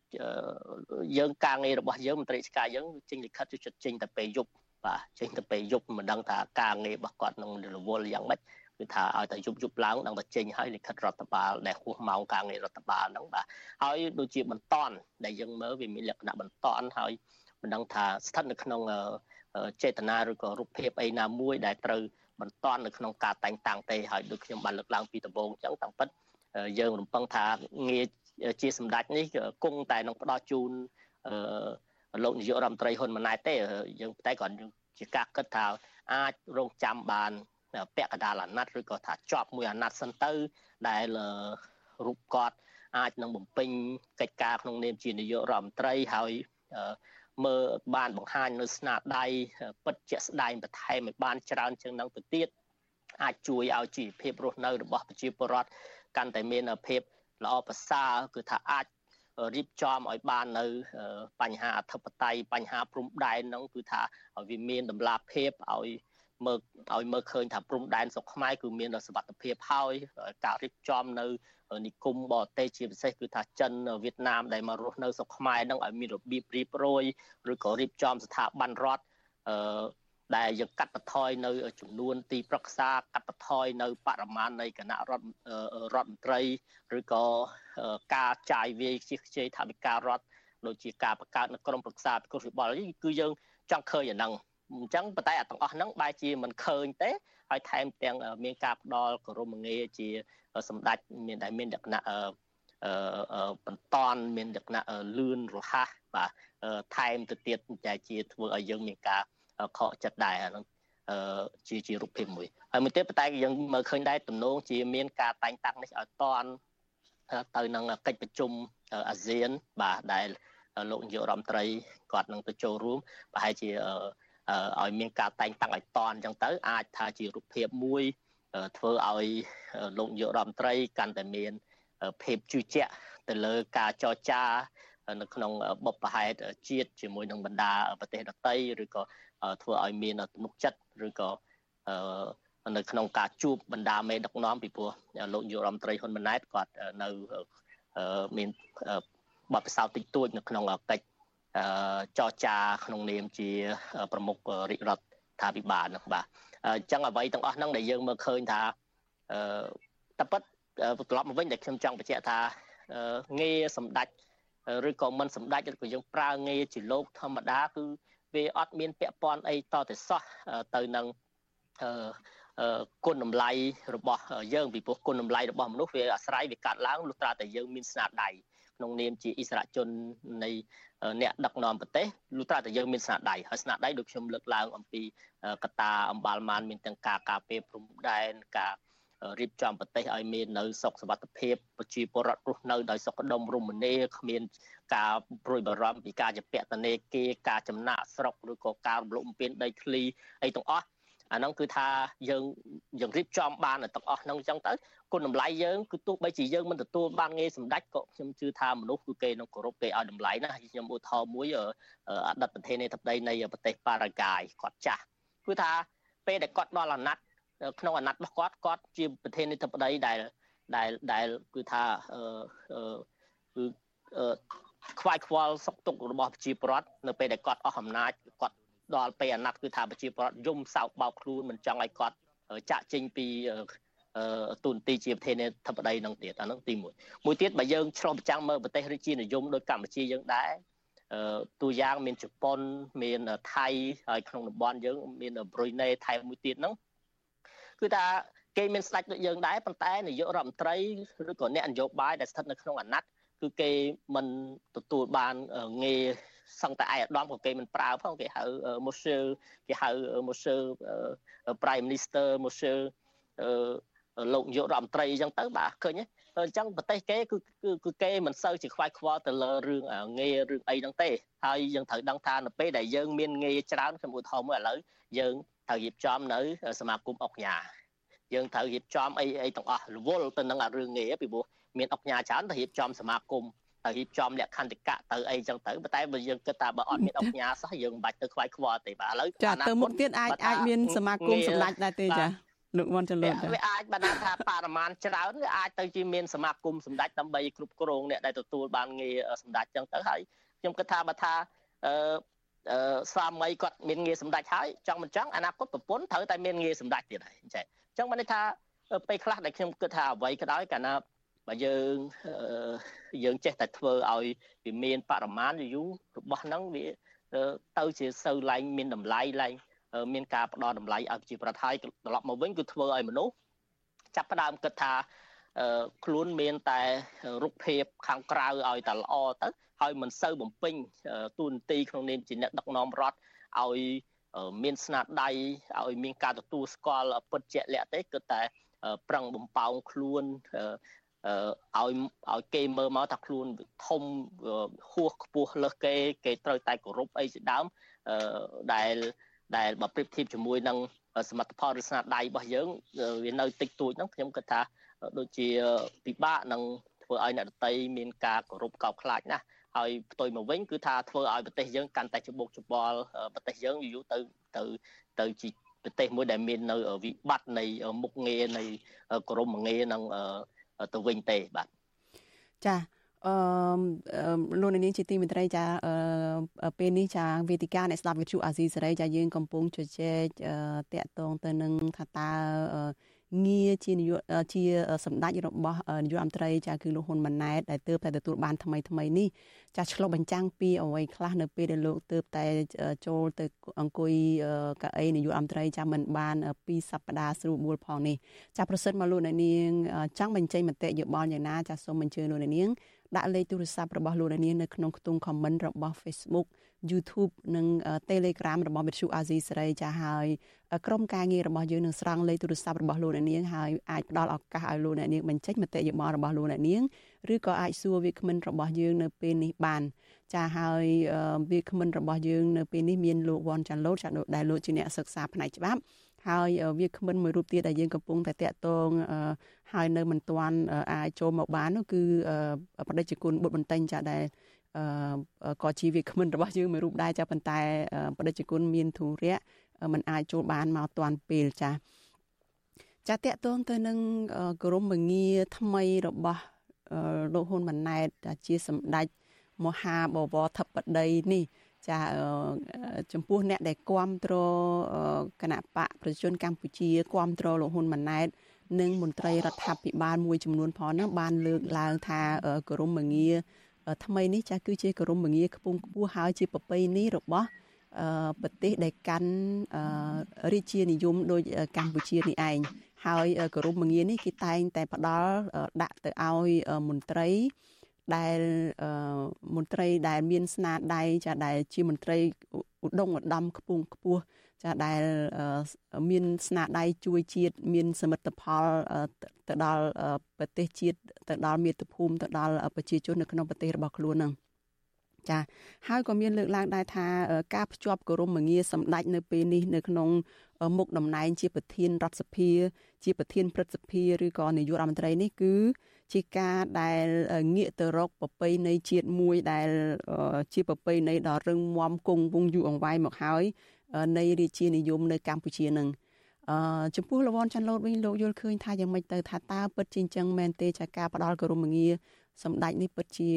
យើងការងាររបស់យើងមន្ត្រីឆ្កាយើងចេញលិខិតចូលចិត្តចេញតែពេលយប់បាទចេញទៅពេលយប់មិនដឹងថាការងាររបស់គាត់នឹងរវល់យ៉ាងម៉េចគឺថាឲ្យតែយប់យប់ឡើងដល់តែចេញឲ្យលិខិតរដ្ឋបាលដែលហួសម៉ោងការងាររដ្ឋបាលហ្នឹងបាទហើយដូចជាបន្តដែលយើងមើលវាមានលក្ខណៈបន្តហើយមិនដឹងថាស្ថិតនៅក្នុងចេតនាឬក៏រូបភាពអីណាមួយដែលត្រូវ បន្តនៅក្នុងការតែងតាំងទេហើយដូចខ្ញុំបានលើកឡើងពីដំបូងអញ្ចឹងតាមពិតយើងរំពឹងថាងារជាសម្ដេចនេះគង់តែនឹងផ្ដល់ជូនលោកនាយករដ្ឋមន្ត្រីហ៊ុនម៉ាណែតទេយើងតែគាត់ជាការគិតថាអាចរងចាំបានពាក់កណ្ដាលអាណត្តិឬក៏ថាជាប់មួយអាណត្តិសិនទៅដែលរូបគាត់អាចនឹងបំពេញកិច្ចការក្នុងនាមជានាយករដ្ឋមន្ត្រីហើយ មើលបានបង្ហាញនៅស្នាដៃពិតជាក់ស្ដែងបន្ថែមឲ្យបានច្រើនជាងនឹងទៅទៀតអាចជួយឲ្យជីវភាពរស់នៅរបស់ប្រជាពលរដ្ឋកាន់តែមានភាពល្អប្រសើរគឺថាអាចរៀបចំឲ្យបាននៅបញ្ហាអធិបតេយ្យបញ្ហាព្រំដែនហ្នឹងគឺថាឲ្យវាមានតម្លាភាពឲ្យ មើលឲ្យមើលឃើញថាព្រំដែនស្រុកខ្មែរគឺមានសុវត្ថិភាពហើយការរៀបចំនៅនិគមបរទេសជាពិសេសគឺថាចិនវៀតណាមដែលមករស់នៅស្រុកខ្មែរនឹងឲ្យមានរបៀបរៀបរយឬក៏រៀបចំស្ថាប័នរដ្ឋអឺដែលយើងកាត់បន្ថយនៅចំនួនទីប្រឹក្សាកាត់បន្ថយនៅបរិមាណនៃគណៈរដ្ឋរដ្ឋមន្ត្រីឬក៏ការចាយវាយជាខ្ចីថវិការដ្ឋដូចជាការបង្កើតនៅក្រមប្រឹក្សាពិគ្រោះយោបល់គឺយើងចង់ឃើញអាហ្នឹង អញ្ចឹងប៉ុន្តែអាទាំងអស់ហ្នឹងបែរជាមិនឃើញទេហើយថែមទាំងមានការផ្ដល់គោរមងារជាសម្ដេចមានដែលមានលក្ខណៈអឺបន្តមានលក្ខណៈលឿនរហ័សបាទថែមទៅទៀតតែជាធ្វើឲ្យយើងមានការខកចិត្តដែរអាហ្នឹងអឺជាជារូបភាពមួយហើយមួយទៀតប៉ុន្តែយើងមើលឃើញដែរទំនងជាមានការតែងតាំងនេះឲ្យតន់ទៅនឹងកិច្ចប្រជុំអាស៊ានបាទដែលលោកនាយករដ្ឋមន្ត្រីគាត់នឹងទៅចូលរួមប្រហែលជា ឲ្យមានការតែងតាំងឲ្យតន់អញ្ចឹងទៅ អាចថាជារូបភាពមួយធ្វើឲ្យលោកនាយករដ្ឋមន្ត្រីកាន់តែមានភាពជឿជាក់ទៅលើការចរចានៅក្នុងបបប្រហែតជាតិជាមួយនឹងបណ្ដាប្រទេសដទៃឬក៏ធ្វើឲ្យមានទំនុកចិត្តឬក៏នៅក្នុងការជួបបណ្ដាមេដឹកនាំពីព្រោះលោកនាយករដ្ឋមន្ត្រីហ៊ុនម៉ាណែតគាត់នៅមានបទពិសោធន៍តិចតួចនៅក្នុងកិច្ច ចរចាក្នុងនាមជាប្រមុខរាជរដ្ឋាភិបាលនោះបាទអញ្ចឹងអ្វីទាំងអស់ហ្នឹងដែលយើងមើលឃើញថាអឺតែប៉ិតត្រឡប់មកវិញដែលខ្ញុំចង់បញ្ជាក់ថាងារសម្ដេចឬក៏មិនសម្ដេចឬក៏យើងប្រើងារជាលោកធម្មតាគឺវាអត់មានពាក់ព័ន្ធអីតទៅសោះទៅនឹងអឺគុណតម្លៃរបស់យើងពីព្រោះគុណតម្លៃរបស់មនុស្សវាអាស្រ័យវាកាត់ឡើងលុះត្រាតែយើងមានស្នាដៃ ក្នុងនាមជាអិសរាជជននៃអ្នកដឹកនាំប្រទេសលុះត្រាតែយើងមានស្នាដៃហើយស្នាដៃដូចខ្ញុំលើកឡើងអំពីកតា អំបាលម៉ានមានទាំងការការពារព្រំដែនការរៀបចំប្រទេសឲ្យមាននៅសុខសวัสดิភាពប្រជាពលរដ្ឋរស់នៅដោយសុខដុមរមនាគ្មានការព្រួយបារម្ភពីការជាពតនេគេការចំណាក់ស្រុកឬក៏ការរំលោភបំពានដីធ្លីអីទាំងអស់អាហ្នឹងគឺថាយើងយើងរៀបចំបានទាំងអស់ហ្នឹងអញ្ចឹងទៅ គុណតម្លៃយើងគឺទោះបីជាយើងមិនទទួលបានងារសម្ដេចក៏ខ្ញុំជឿថាមនុស្សគឺគេនឹងគោរពគេឲ្យតម្លៃណាខ្ញុំឧទាហរណ៍មួយអតីតប្រធានាធិបតីនៃប្រទេសប៉ារ៉ាហ្គាយគាត់ចាស់គឺថាពេលដែលគាត់ដល់អាណត្តិក្នុងអាណត្តិរបស់គាត់គាត់ជាប្រធានាធិបតីដែលដែលដែលគឺថាអឺគឺខ្វាយខ្វល់សុខទុក្ខរបស់ប្រជាពលរដ្ឋនៅពេលដែលគាត់អស់អំណាចគាត់ដល់ពេលអាណត្តិគឺថាប្រជាពលរដ្ឋយំសោកបោកខ្លួនមិនចង់ឲ្យគាត់ចាក់ចេញពី ទូនទីជាប្រធានាធិបតីនឹងទៀតអានឹងទី1មួយទៀតបើយើងឆ្លុះប្រចាំមើលប្រទេសរាជានិយមដូចកម្ពុជាយើងដែរទូយ៉ាងមានជប៉ុនមានថៃហើយក្នុងតំបន់យើងមានប្រុយណេថៃមួយទៀតហ្នឹងគឺថាគេមានស្ដេចដូចយើងដែរប៉ុន្តែនាយករដ្ឋមន្ត្រីឬក៏អ្នកនយោបាយដែលស្ថិតនៅក្នុងអាណត្តិគឺគេមិនទទួលបានងារសឹងតែឯកឧត្តមក៏គេមិនប្រើផងគេហៅ monsieur គេហៅ monsieur prime minister monsieur លោកនាយករដ្ឋមន្ត្រីអញ្ចឹងទៅបាទឃើញទេអញ្ចឹងប្រទេសគេគឺគឺគេមិនសូវជាខ្វាយខ្វល់ទៅលើរឿងងាររឿងអីហ្នឹងទេហើយយើងត្រូវដឹងថានៅពេលដែលយើងមានងារច្រើនខ្ញុំឧទាហរណ៍មួយឥឡូវយើងត្រូវរៀបចំនៅសមាគមអុកញ៉ាយើងត្រូវរៀបចំអីអីទាំងអស់រវល់ទៅនឹងអារឿងងារពីព្រោះមានអុកញ៉ាច្រើនទៅរៀបចំសមាគមទៅរៀបចំលក្ខន្តិកៈទៅអីចឹងទៅតែបើយើងគិតថាបើអត់មានអុកញ៉ាសោះយើងមិនបាច់ទៅខ្វាយខ្វល់ទេបាទឥឡូវចាទៅមុខទៀតអាចអាចមានសមាគមសម្ដេចដែរទេចា លោកវ៉ាន់ចលូតវាអាចបណ្ដាថាបរិមាណច្រើនវាអាចទៅជាមានសមាគមសម្ដេចដើម្បីគ្រប់គ្រងអ្នកដែលទទួលបានងារសម្ដេចចឹងទៅហើយខ្ញុំគិតថាបើថាអឺស្វាមីគាត់មានងារសម្ដេចហើយចង់មិនចង់អនាគតប្រពន្ធត្រូវតែមានងារសម្ដេចទៀតហើយអញ្ចឹងអញ្ចឹងបានន័យថាពេលខ្លះដែលខ្ញុំគិតថាអ្វីក៏ដោយកាលណាបើយើងយើងចេះតែធ្វើឲ្យវាមានបរិមាណយូររបស់ហ្នឹងវាទៅជាសូវឡើងមានតម្លៃឡើង មានការផ្ដល់តម្លៃឲ្យប្រជាប្រដ្ឋហើយត្រឡប់មកវិញគឺធ្វើឲ្យមនុស្សចាប់ផ្ដើមគិតថាខ្លួនមានតែរូបភាពខាងក្រៅឲ្យតែល្អទៅហើយមិនសូវបំពេញទូនទីក្នុងនាមជាអ្នកដឹកនាំរដ្ឋឲ្យមានស្នាដៃឲ្យមានការទទួលស្គាល់ពិតជាក់លាក់ទេគឺតែប្រឹងបំពៅខ្លួនឲ្យឲ្យគេមើលមកថាខ្លួនធំហួសខ្ពស់លើសគេ គេត្រូវតែគោរពអីជាដើមដែល ដែលបើប្រៀបធៀបជាមួយនឹងសមិទ្ធផលឬស្នាដៃរបស់យើងវានៅតិចតួចហ្នឹងខ្ញុំគិតថាដូចជាពិបាកនឹងធ្វើឲ្យអ្នកដតីមានការគោរពកោតខ្លាចណាស់ហើយផ្ទុយមកវិញគឺថាធ្វើឲ្យប្រទេសយើងកាន់តែច្បុកច្បល់ប្រទេសយើងយូរទៅទៅទៅជាប្រទេសមួយដែលមាននៅវិបត្តិនៃមុខងារនៃក្រមងារនឹងទៅវិញទេបាទចា អឺលោកនាងជាទីមេត្រីចាពេលនេះចាវេទិកាអ្នកស្ដាប់វិទ្យុអាស៊ីសេរីចាយើងកំពុងជជែកតាក់ទងទៅនឹងថាតើងារជានាយកជាសម្ដេចរបស់នាយករដ្ឋមន្ត្រីចាគឺលោកហ៊ុនម៉ាណែតដែលទើបតែទទួលបានថ្មីថ្មីនេះចាឆ្លុះបញ្ចាំងពីអ្វីខ្លះនៅពេលដែលលោកទើបតែចូលទៅអង្គុយកៅអីនាយករដ្ឋមន្ត្រីចាមិនបានពីសប្តាហ៍ស្រួលបួលផងនេះចាប្រសិនមកលោកអ្នកនាងចង់បញ្ចេញមតិយោបល់យ៉ាងណាចាសូមអញ្ជើញលោកអ្នកនាង ដាក់លេខទូរស័ព្ទរបស់លោកអ្នកនាងនៅក្នុងខ្ទង់ comment របស់ Facebook YouTube និង Telegram របស់មិត្ត ሹ អាស៊ីសេរីចាហើយក្រុមការងាររបស់យើងនឹងស្រង់លេខទូរស័ព្ទរបស់លោកអ្នកនាងហើយអាចផ្ដល់ឱកាសឲ្យលោកអ្នកនាងបញ្ចេញមតិយោបល់របស់លោកអ្នកនាងឬក៏អាចសួរវាគ្មិនរបស់យើងនៅពេលនេះបានចាហើយវាគ្មិនរបស់យើងនៅពេលនេះមានលោកវ៉ាន់ចាន់ឡូតចាដែលលោកជាអ្នកសិក្សាផ្នែកច្បាប់ ហើយវាគ្មិនមួយរូបទៀតដែលយើងកំពុងតែតាក់ទងហើយនៅមិនទាន់អាចចូលមកបាននោះគឺបដិជគុណបុត្របន្ទិញចាដែលក៏ជាវាគ្មិនរបស់យើងមួយរូបដែរចាប៉ុន្តែបដិជគុណមានធុរៈมันអាចចូលបានមកតាន់ពេលចាចាតកតងទៅនឹងក្រមវិងាថ្មីរបស់លោកហ៊ុនម៉ាណែតជាសម្ដេចមហាបវរធិបតីនេះ ចាចំពោះអ្នកដែលគ្រប់គ្រងគណៈបកប្រជាជនកម្ពុជាគ្រប់គ្រងលោកហ៊ុនម៉ាណែតនិងមន្ត្រីរដ្ឋាភិបាលមួយចំនួនផងនោះបានលើកឡើងថាក្រមវិងាថ្មីនេះចាស់គឺជាក្រមវិងាខ្ពង់ខ្ពស់ហើយជាប្រពៃណីរបស់ប្រទេសដែលកាន់រាជានិយមដូចកម្ពុជានេះឯងហើយក្រមវិងានេះគេតែងតែផ្ដល់ដាក់ទៅឲ្យមន្ត្រី ដែលមន្ត្រីដែលមានស្នាដៃចាដែលជាមន្ត្រីឧត្តមឧត្តមខ្ពង់ខ្ពស់ចាដែលមានស្នាដៃជួយជាតិមានសមិទ្ធផលទៅដល់ប្រទេសជាតិទៅដល់មាតុភូមិទៅដល់ប្រជាជននៅក្នុងប្រទេសរបស់ខ្លួននឹងចាហើយក៏មានលើកឡើងដែរថាការភ្ជាប់គោរមងារសម្ដេចនៅពេលនេះនៅក្នុងមុខតំណែងជាប្រធានរដ្ឋសភា ជាប្រធានព្រឹទ្ធសភាឬក៏នាយករដ្ឋមន្ត្រីនេះគឺ ជាការដែលងាកទៅរកប្រពៃណីជាតិមួយដែល ជាប្រពៃណីដ៏រឹងមាំគង់វង្សយូរអង្វែងមកហើយនៃរាជានិយមនៅកម្ពុជានឹងអឺចំពោះលវនច័ន្ទលូតវិញលោកយល់ឃើញថាយ៉ាងម៉េចទៅថាតើពិតជាអញ្ចឹងមែនទេចាការផ្ដាល់គោរមងារសម្ដេចនេះពិតជា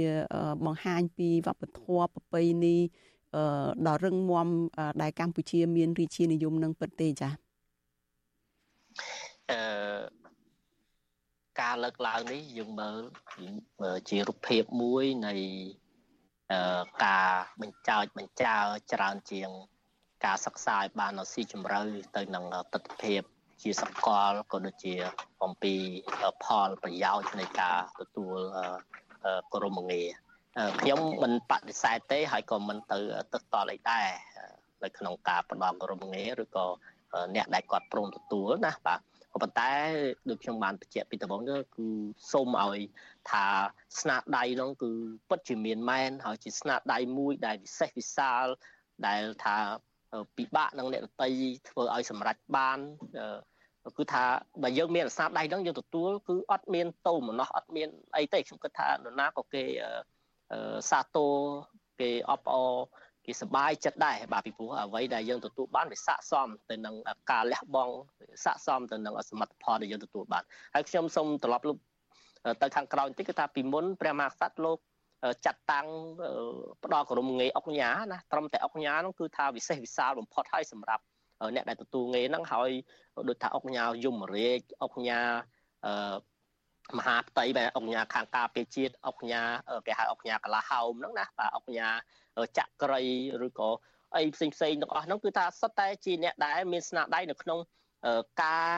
បង្ហាញពីវប្បធម៌ប្រពៃណីដ៏រឹងមាំដែលកម្ពុជាមានរាជានិយមនឹងពិតទេចាអឺ ការលើកឡើងនេះយើងមើលជារូបភាពមួយនៃការបញ្ចោចបញ្ចើច្រើនជាង ការសិក្សាឲ្យបានស៊ីជម្រៅទៅនឹងទស្សនវិជ្ជាជាសកលក៏ដូចជាអំពីផលប្រយោជន៍នៃការទទួលក្រមងារខ្ញុំមិនបដិសេធទេហើយក៏មិនទៅទឹកតល់អីដែរនៅក្នុងការផ្ដល់ក្រមងារឬក៏អ្នកដែលគាត់ព្រមទទួលណាបាទ ក៏ប៉ុន្តែដូចខ្ញុំបានបញ្ជាក់ពីដំបូងគឺសូមឲ្យថាស្នាដៃនោះគឺពិតជាមានមែនហើយជាស្នាដៃមួយដែលវិសេសវិសាលដែលថាពិបាកនឹងអ្នកដតីធ្វើឲ្យសម្រេចបានគឺថាបើយើងមានអាសាដៃហ្នឹងយើងទទួលគឺអត់មានតោមណោះអត់មានអីទេខ្ញុំគិតថានរណាក៏គេសាទរគេអបអរ គេសប្បាយចិត្តដែរបាទពីព្រោះអ្វីដែលយើងទទួលបានវាស័កសមទៅនឹងការលះបង់ស័កសមទៅនឹងសមិទ្ធផលដែលយើងទទួលបានហើយខ្ញុំសូមត្រឡប់ទៅខាងក្រោយបន្តិចគឺថាពីមុនព្រះមហាក្សត្រលោកចាត់តាំងផ្ដល់គោរមងាយអុកញ៉ាណាត្រឹមតែអុកញ៉ានោះគឺថាវិសេសវិសាលបំផុតហើយសម្រាប់អ្នកដែលទទួលងារហ្នឹងហើយដូចថាអង្គញាយមរាជអង្គញាអឺ មហាផ្ទៃបែអង្គញាខាងការពារជាតិអង្គញាគេហៅអង្គញាកលាហោមហ្នឹងណាបាទអង្គញាចក្រីឬក៏អីផ្សេងផ្សេងទាំងអស់ហ្នឹងគឺថាសុទ្ធតែជាអ្នកដែលមានស្នាដៃនៅក្នុងការ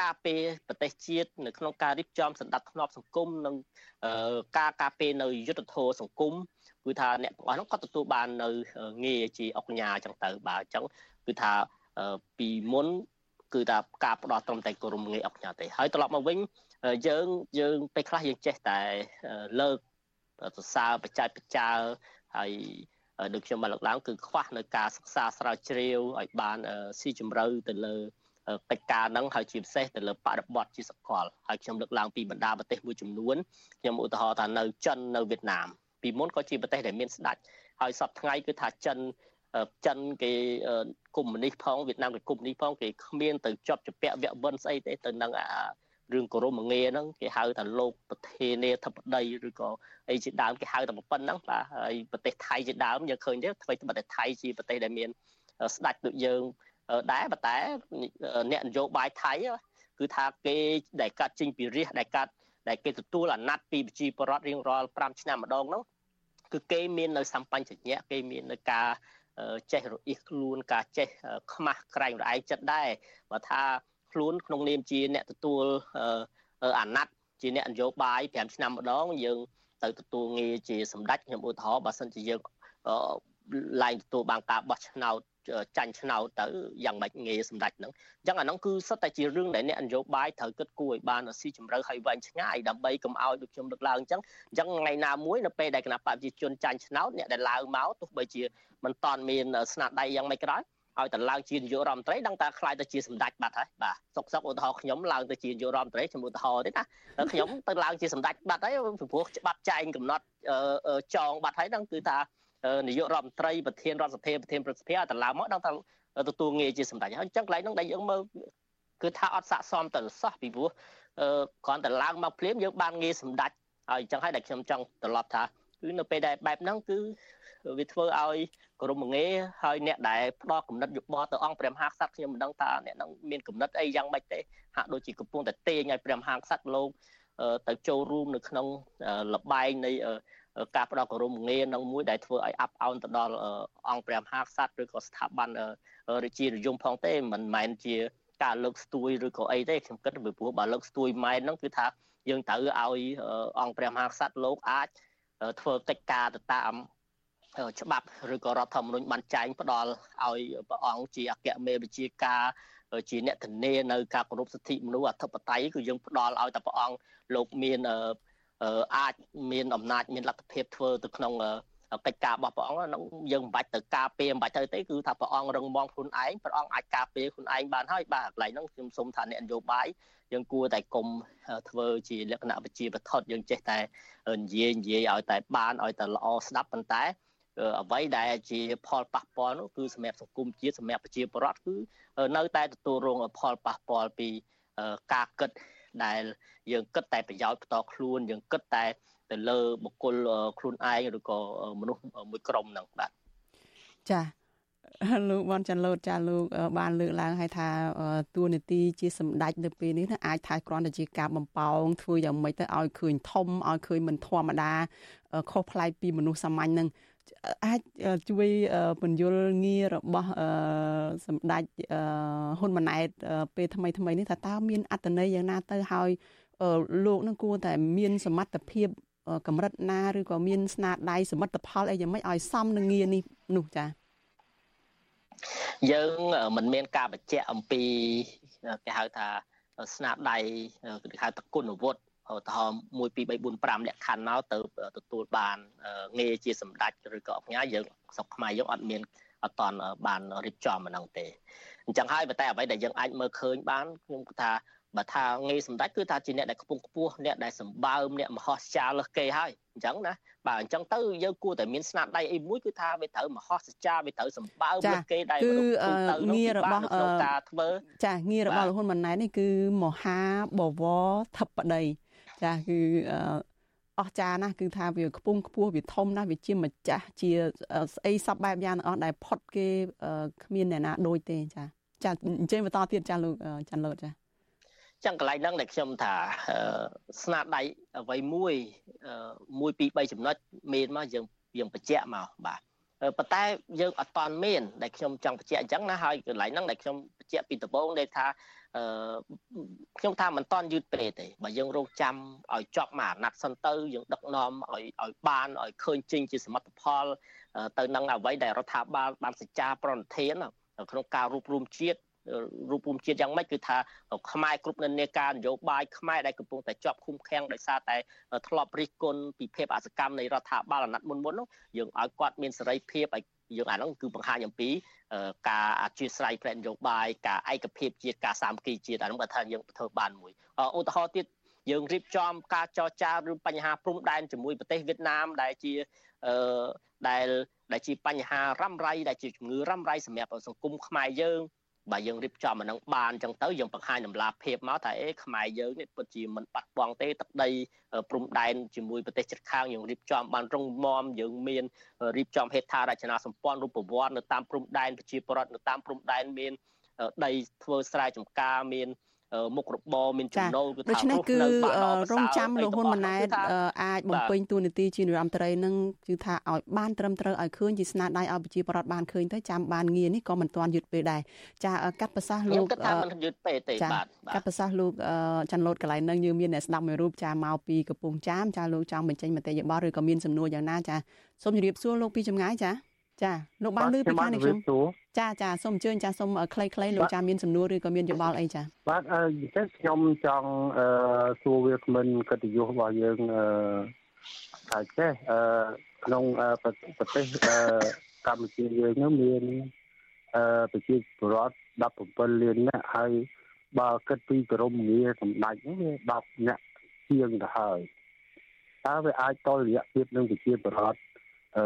ការពារប្រទេសជាតិនៅក្នុងការរៀបចំសន្តិភាពសង្គមនិងការការពារនៅយុទ្ធធម៌សង្គមគឺថាអ្នកទាំងអស់ហ្នឹងគាត់ទទួលបាននៅងារជាអង្គញាអញ្ចឹងទៅបាទអញ្ចឹងគឺថាពីមុនគឺថាការផ្ដោតត្រឹមតែគោរមងាយអង្គញាទេហើយត្រឡប់មកវិញ យើងយើងពេលខ្លះយើងចេះតែលើកសរសើរបច្ចេកបច្ចាហើយដូចខ្ញុំបានលើកឡើងគឺខ្វះនៅការសិក្សាស្រាវជ្រាវឲ្យបានស៊ីជម្រៅទៅលើកិច្ចការហ្នឹងហើយជាពិសេសទៅលើបរិបទជាសកលហើយខ្ញុំលើកឡើងពីបណ្ដាប្រទេសមួយចំនួនខ្ញុំឧទាហរណ៍ថានៅចិននៅវៀតណាមពីមុនក៏ជាប្រទេសដែលមានស្ដេចហើយសពថ្ងៃគឺថាចិនចិនគេកុម្មុយនីសផងវៀតណាមគេកុម្មុយនីសផងគេគ្មានទៅជាប់ជាពាក់វគ្គវិនស្អីទេទៅនឹងអា រឿងគោរមងាហ្នឹងគេហៅថាលោកប្រធានាធិបតីឬក៏អីជាដើមគេហៅតែប៉ុណ្ណឹងបាទហើយប្រទេសថៃជាដើមយើងឃើញទេអ្វីត្បិតតែថៃជាប្រទេសដែលមានស្ដេចដូចយើងដែរប៉ុន្តែអ្នកនយោបាយថៃគឺថាគេដែលកាត់ចេញពីរាជដែលកាត់ដែលគេទទួលអាណត្តិពីប្រជាពលរដ្ឋរៀងរាល់5ឆ្នាំម្ដងហ្នឹងគឺគេមាននៅសម្បញ្ញៈគេមាននៅការចេះរអ៊ីសខ្លួនការចេះខ្មាស់ក្រែងរឯងចិត្តដែរបើថា ខ្លួនក្នុងនាមជាអ្នកទទួលអាណត្តិជាអ្នកនយោបាយ5ឆ្នាំម្ដងយើងទៅទទួលងារជាសម្ដេចខ្ញុំឧទាហរណ៍បើសិនជាយើងឡើងទទួលបានការបោះឆ្នោតចាញ់ឆ្នោតទៅយ៉ាងម៉េចងាយសម្ដេចហ្នឹងអញ្ចឹងអាហ្នឹងគឺសុទ្ធតែជារឿងដែលអ្នកនយោបាយត្រូវគិតគូរឲ្យបានស៊ីជម្រៅឲ្យវែងឆ្ងាយដើម្បីកុំឲ្យដូចខ្ញុំលើកឡើងអញ្ចឹងអញ្ចឹងថ្ងៃណាមួយនៅពេលដែលគណៈបព្វជិជនចាញ់ឆ្នោតអ្នកដែលឡើងមកទោះបីជាមិនតាន់មានស្នាដៃយ៉ាងម៉េចក៏ដោយ ឲ្យតែឡើងជានាយករដ្ឋមន្ត្រីដឹងតែខ្លាយទៅជាសម្ដេចបាត់ហើយបាទសុកសុកឧទាហរណ៍ខ្ញុំឡើងទៅជានាយករដ្ឋមន្ត្រីខ្ញុំឧទាហរណ៍ទេណាខ្ញុំទៅឡើងជាសម្ដេចបាត់ហើយព្រោះច្បាប់ចែងកំណត់ចងបាត់ហើយហ្នឹងគឺថានាយករដ្ឋមន្ត្រីប្រធានរដ្ឋសភាប្រធានប្រសិទ្ធិឲ្យតែឡើងមកដឹងថាទទួលងារជាសម្ដេចហើយអញ្ចឹងកន្លែងហ្នឹងដែលយើងមើលគឺថាអត់ស័កសមទៅសោះពីព្រោះគ្រាន់តែឡើងមកភ្លាមយើងបានងារសម្ដេចហើយអញ្ចឹងហើយដែលខ្ញុំចង់ត្រឡប់ថាគឺនៅពេលដែលបែបហ្នឹងគឺវាធ្វើឲ្យ ក្រុមងាហើយអ្នកដែលផ្ដល់គំនិតយោបល់ទៅអង្គព្រះមហាក្សត្រខ្ញុំមិនដឹងថាអ្នកនឹងមានគំនិតអីយ៉ាងម៉េចទេហាក់ដូចជាកំពុងតែទាញឲ្យព្រះមហាក្សត្រលោកទៅចូលរួមនៅក្នុងលបែងនៃការផ្ដល់គោរមងារនឹងមួយដែលធ្វើឲ្យអាប់អោនទៅដល់អង្គព្រះមហាក្សត្រឬក៏ស្ថាប័នរាជានិយមផងទេមិនមែនជាការលើកស្ទួយឬក៏អីទេខ្ញុំគិតពីព្រោះបើលើកស្ទួយម៉ែនហ្នឹងគឺថាយើងត្រូវឲ្យអង្គព្រះមហាក្សត្រលោកអាចធ្វើកិច្ចការទៅតាម ច្បាប់ឬក៏រដ្ឋធម្មនុញ្ញបានចែងផ្ដល់ឲ្យព្រះអង្គជាអគ្គមេបញ្ជាការជាអ្នកធានានៅការគោរពសិទ្ធិមនុស្សអធិបតេយ្យគឺយើងផ្ដល់ឲ្យតែព្រះអង្គលោកមានអាចមានអំណាចមានលទ្ធភាពធ្វើទៅក្នុងកិច្ចការរបស់ព្រះអង្គហ្នឹងយើងមិនបាច់ទៅការពារមិនបាច់ទៅទេគឺថាព្រះអង្គរឹងមាំខ្លួនឯងព្រះអង្គអាចការពារខ្លួនឯងបានហើយបាទកន្លែងហ្នឹងខ្ញុំសូមថាអ្នកនយោបាយយើងគួរតែគុំធ្វើជាលក្ខណៈវិជាបឋតយើងចេះតែនិយាយនិយាយឲ្យតែបានឲ្យតែល្អស្ដាប់ប៉ុន្តែ អ្វីដែលជាផលប៉ះពាល់នោះគឺសម្រាប់សង្គមជាតិសម្រាប់ប្រជាពលរដ្ឋគឺនៅតែទទួលរងផលប៉ះពាល់ពីការគិតដែលយើងគិតតែប្រយោជន៍ផ្ទាល់ខ្លួនយើងគិតតែទៅលើបុគ្គលខ្លួនឯងឬក៏មនុស្សមួយក្រុមហ្នឹងបាទចាលោកវ៉ាន់ចាន់លូតចាលោកបានលើកឡើងឲ្យថាតួនាទីជាសម្ដេចនៅពេលនេះអាចថាគ្រាន់តែជាការបំពងធ្វើយ៉ាងម៉េចទៅឲ្យឃើញធំឲ្យឃើញមិនធម្មតាខុសប្លែកពីមនុស្សសាមញ្ញនឹង អាចជួយពន្យល់ងាររបស់សម្ដេចហ៊ុនម៉ាណែតពេលថ្មីថ្មីនេះថាតើមានអត្តន័យយ៉ាងណាទៅហើយលោកនឹងគួរតែមានសមត្ថភាពកម្រិតណាឬក៏មានស្នាដៃសមិទ្ធផលអីយ៉ាងម៉េចឲ្យសមនឹងងារនេះនោះចា៎យើងមិនមានការបញ្ជាក់អំពីគេហៅថាស្នាដៃគេហៅថាគុណវុឌ្ឍ ឧទាហរណ៍1 2 3 4 5លក្ខខណ្ឌមកទៅទទួលបានងារជាសម្ដេចឬក៏អង្គការយើងស្រុកខ្មែរយើងអត់មានអត់តន់បានរៀបចំហ្នឹងទេអញ្ចឹងហើយតែអ្វីដែលយើងអាចមើលឃើញបានខ្ញុំថាបើថាងាយសម្ដេចគឺថាជាអ្នកដែលខ្ពង់ខ្ពស់អ្នកដែលសម្បើមអ្នកមហោស្ចារលើសគេហើយអញ្ចឹងណាបាទអញ្ចឹងទៅយើងគួរតែមានស្នាដៃអីមួយគឺថាវាត្រូវមហោស្ចារវាត្រូវសម្បើមលើសគេដែលមនុស្សទូទៅងាររបស់ការធ្វើចាងាររបស់លហ៊ុនម៉ាណែតនេះគឺមហាបវរធិបតី ចាគឺអស្ចារណាស់គឺថាវាខ្ពង់ខ្ពស់វាធំណាស់វាជាម្ចាស់ជាស្អីសពបែបយ៉ាងទាំងអស់ដែលផុតគេគ្មានអ្នកណាដូចទេចាចាអញ្ជើញបន្តទៀតចាលោកចាន់លូតចាចឹងកន្លែងហ្នឹងដែលខ្ញុំថាស្នាដៃអ្វីមួយមួយពីរបីចំណុចមានមកយើងយើងបញ្ជាក់មកបាទប៉ុន្តែយើងអត់តាន់មានដែលខ្ញុំចង់បញ្ជាក់អញ្ចឹងណាហើយកន្លែងហ្នឹងដែលខ្ញុំបញ្ជាក់ពីដំបូងដែលថាអឺខ្ញុំថាមិនតាន់យឺតពេកទេបើយើងរងចាំឲ្យចប់មួយអាណត្តិសិនទៅយើងដឹកនាំឲ្យឲ្យបានឲ្យឃើញចេញជាសមិទ្ធផល ទៅនឹងអ្វីដែលរដ្ឋាភិបាលបានសេចក្ដីប្រណិធានក្នុងការរួបរวมជាតិរូបភូមិជាតិយ៉ាងម៉េចគឺថាខ្មែរគ្រប់និន្នាការនយោបាយខ្មែរដែលកំពុងតែជាប់ឃុំឃាំងដោយសារតែធ្លាប់រិះគន់ពីភាពអសកម្មនៃរដ្ឋាភិបាលអាណត្តិមុនមុននោះយើងឲ្យគាត់មានសេរីភាពឲ្យ យើងអានោះគឺបង្ហាញអំពីការអធិស្ឋានផ្នែកនយោបាយការឯកភាពជាតិការសាមគ្គីជាតិអានោះគាត់ថាយើងធ្វើបានមួយឧទាហរណ៍ទៀតយើងរៀបចំការចរចារឿងបញ្ហាព្រំដែនជាមួយប្រទេសវៀតណាមដែលជាអឺដែលដែលជាបញ្ហារ៉ាំរ៉ៃដែលជាជំងឺរ៉ាំរ៉ៃសម្រាប់សង្គមខ្មែរយើង បើយើងរៀបចំអានឹងបានអញ្ចឹងទៅយើងបង្ហាញតម្លាភាពមកថាអេខ្មែរយើងនេះពិតជាមិនបាត់បង់ទេទឹកដីព្រំដែនជាមួយប្រទេសជិតខាងយើងរៀបចំបានរងមាំយើងមានរៀបចំហេដ្ឋារចនាសម្ព័ន្ធរូបវន្តនៅតាមព្រំដែនប្រជាពលរដ្ឋនៅតាមព្រំដែនមានដីធ្វើស្រែចម្ការមាន មុខរបរមានចំណូលគឺថាដូច្នេះគឺរងចាំលោកហ៊ុនម៉ាណែតអាចបំពេញតួនាទីជានាយរដ្ឋមន្ត្រីនឹងគឺថាឲ្យបានត្រឹមត្រូវឲ្យឃើញជាស្នាដៃឲ្យប្រជាពលរដ្ឋបានឃើញទៅចាំបានងារនេះក៏មិនទាន់យឺតពេលដែរចាកាត់ប្រសាសន៍លោកគាត់ថាមិនយឺតពេលទេបាទកាត់ប្រសាសន៍លោកច័ន្ទលូតកន្លែងនឹងយើងមានអ្នកស្ដាប់មួយរូបចាមកពីកំពង់ចាមចាលោកចង់បញ្ចេញមតិយោបល់ឬក៏មានសំណួរយ៉ាងណាចាសូមជម្រាបសួរលោកពីចម្ងាយចាចាលោកបានលើពីខាងនេះខ្ញុំ ចាចាសូមអញ្ជើញចាសូមខ្លីៗលោកចាមានសំណួរឬក៏មានយោបល់អីចាបាទអឺពិសេសខ្ញុំចង់អឺសួរវាគ្មិនកិត្តិយសរបស់យើងអឺថាចេះអឺក្នុងប្រទេសអឺកម្ពុជាយើងនោះមានអឺប្រជាពលរដ្ឋ17លាននាក់ហើយបើគិតពីក្រមងារសម្ដេចនោះវា10នាក់ជាងទៅហើយតើវាអាចតលរយៈភាពនឹងប្រជាពលរដ្ឋអឺ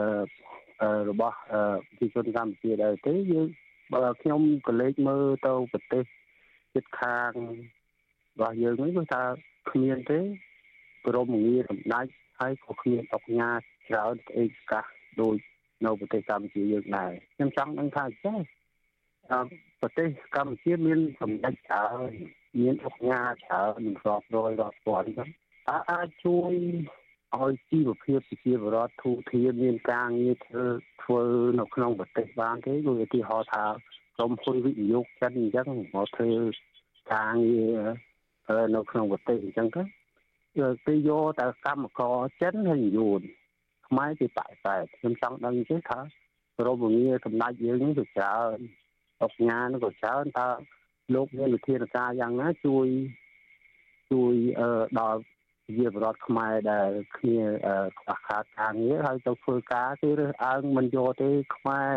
របស់ប្រជាជនកម្ពុជាដែរទេយើងបើខ្ញុំក៏លេចមើលទៅប្រទេសជិតខាងរបស់យើងនេះគឺថាគ្មានទេក្រមងារសម្ដេចហើយក៏គ្មានអង្គការច្រើនឯកកាសដូចនៅប្រទេសកម្ពុជាយើងដែរខ្ញុំចង់ដឹងថាចេះប្រទេសកម្ពុជាមានសម្ដេចច្រើនមានអង្គការច្រើនរាប់រយរាប់ពាន់ហ្នឹងតើអាចជួយ ឲ្យជីវភាពប្រជាពលរដ្ឋធូរធារមានការងារធ្វើធ្វើនៅក្នុងប្រទេសបានទេដូចឧទាហរណ៍ថាក្រុមហ៊ុនវិនិយោគចិនអញ្ចឹងមកធ្វើការងារនៅក្នុងប្រទេសអញ្ចឹងទៅគេយកតែកម្មករចិនហើយយួនខ្មែរគេបកតែខ្ញុំចង់ដឹងទេថាក្រុមងារសម្ដេចយើងនេះវាច្រើនអុកញ៉ានឹងក៏ច្រើនតើលោកមានវិធានការយ៉ាងណាជួយជួយដល់ ជាបរដ្ឋខ្មែរដែលគ្នាខ្វះខាតការងារហើយទៅធ្វើការគេរើសអើងមិនយកទេខ្មែរ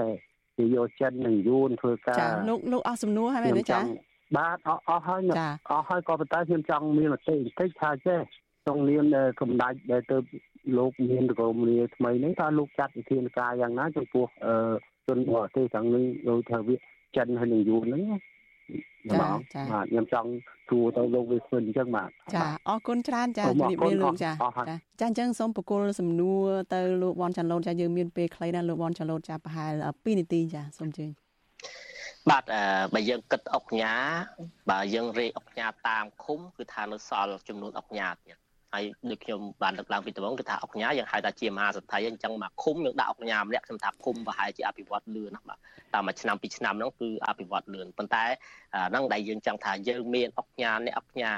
គេយកចិននិងយួនធ្វើការចាលោកលោកអស់សំណួរហើយមែនទេចាបាទអស់អស់ហើយអស់ហើយក៏ប៉ុន្តែខ្ញុំចង់មានមតិបន្តិចថាចេះក្នុងនាមកម្ដេចដែលទៅលោកមានក្រមលាថ្មីនេះថាលោកចាត់វិធានការយ៉ាងណាចំពោះជនបរទេសទាំងនេះដូចថាវាចិនហើយនឹងយួនហ្នឹង ចាចាបាទខ្ញុំចង់ទួទៅលោកវាស្វិនអញ្ចឹងបាទចាអរគុណច្រើនចាជំរាបលាលោកចាចាចាអញ្ចឹងសូមបកគលសំណួរទៅលោកវ៉ាន់ចាន់ឡូតចាយើងមានពេលខ្លីណាស់លោកវ៉ាន់ចាន់ឡូតចាប្រហែល2នាទីចាសូមជឿបាទបើយើងគិតអុកញ៉ាបើយើងរេអុកញ៉ាតាមឃុំគឺថានៅសល់ចំនួនអុកញ៉ាទៀត ហើយដូចខ្ញុំបានលើកឡើងពីដំបូងគឺថាអុកញ៉ាយើងហៅថាជាមហាសទ្ធិអញ្ចឹងមកឃុំយើងដាក់អុកញ៉ាម្នាក់ខ្ញុំថាឃុំប្រហែលជាអភិវឌ្ឍលឿនណាស់បាទតាមមួយឆ្នាំពីរឆ្នាំហ្នឹងគឺអភិវឌ្ឍលឿនប៉ុន្តែហ្នឹងដែលយើងចង់ថាយើងមានអុកញ៉ាអ្នកអុកញ៉ា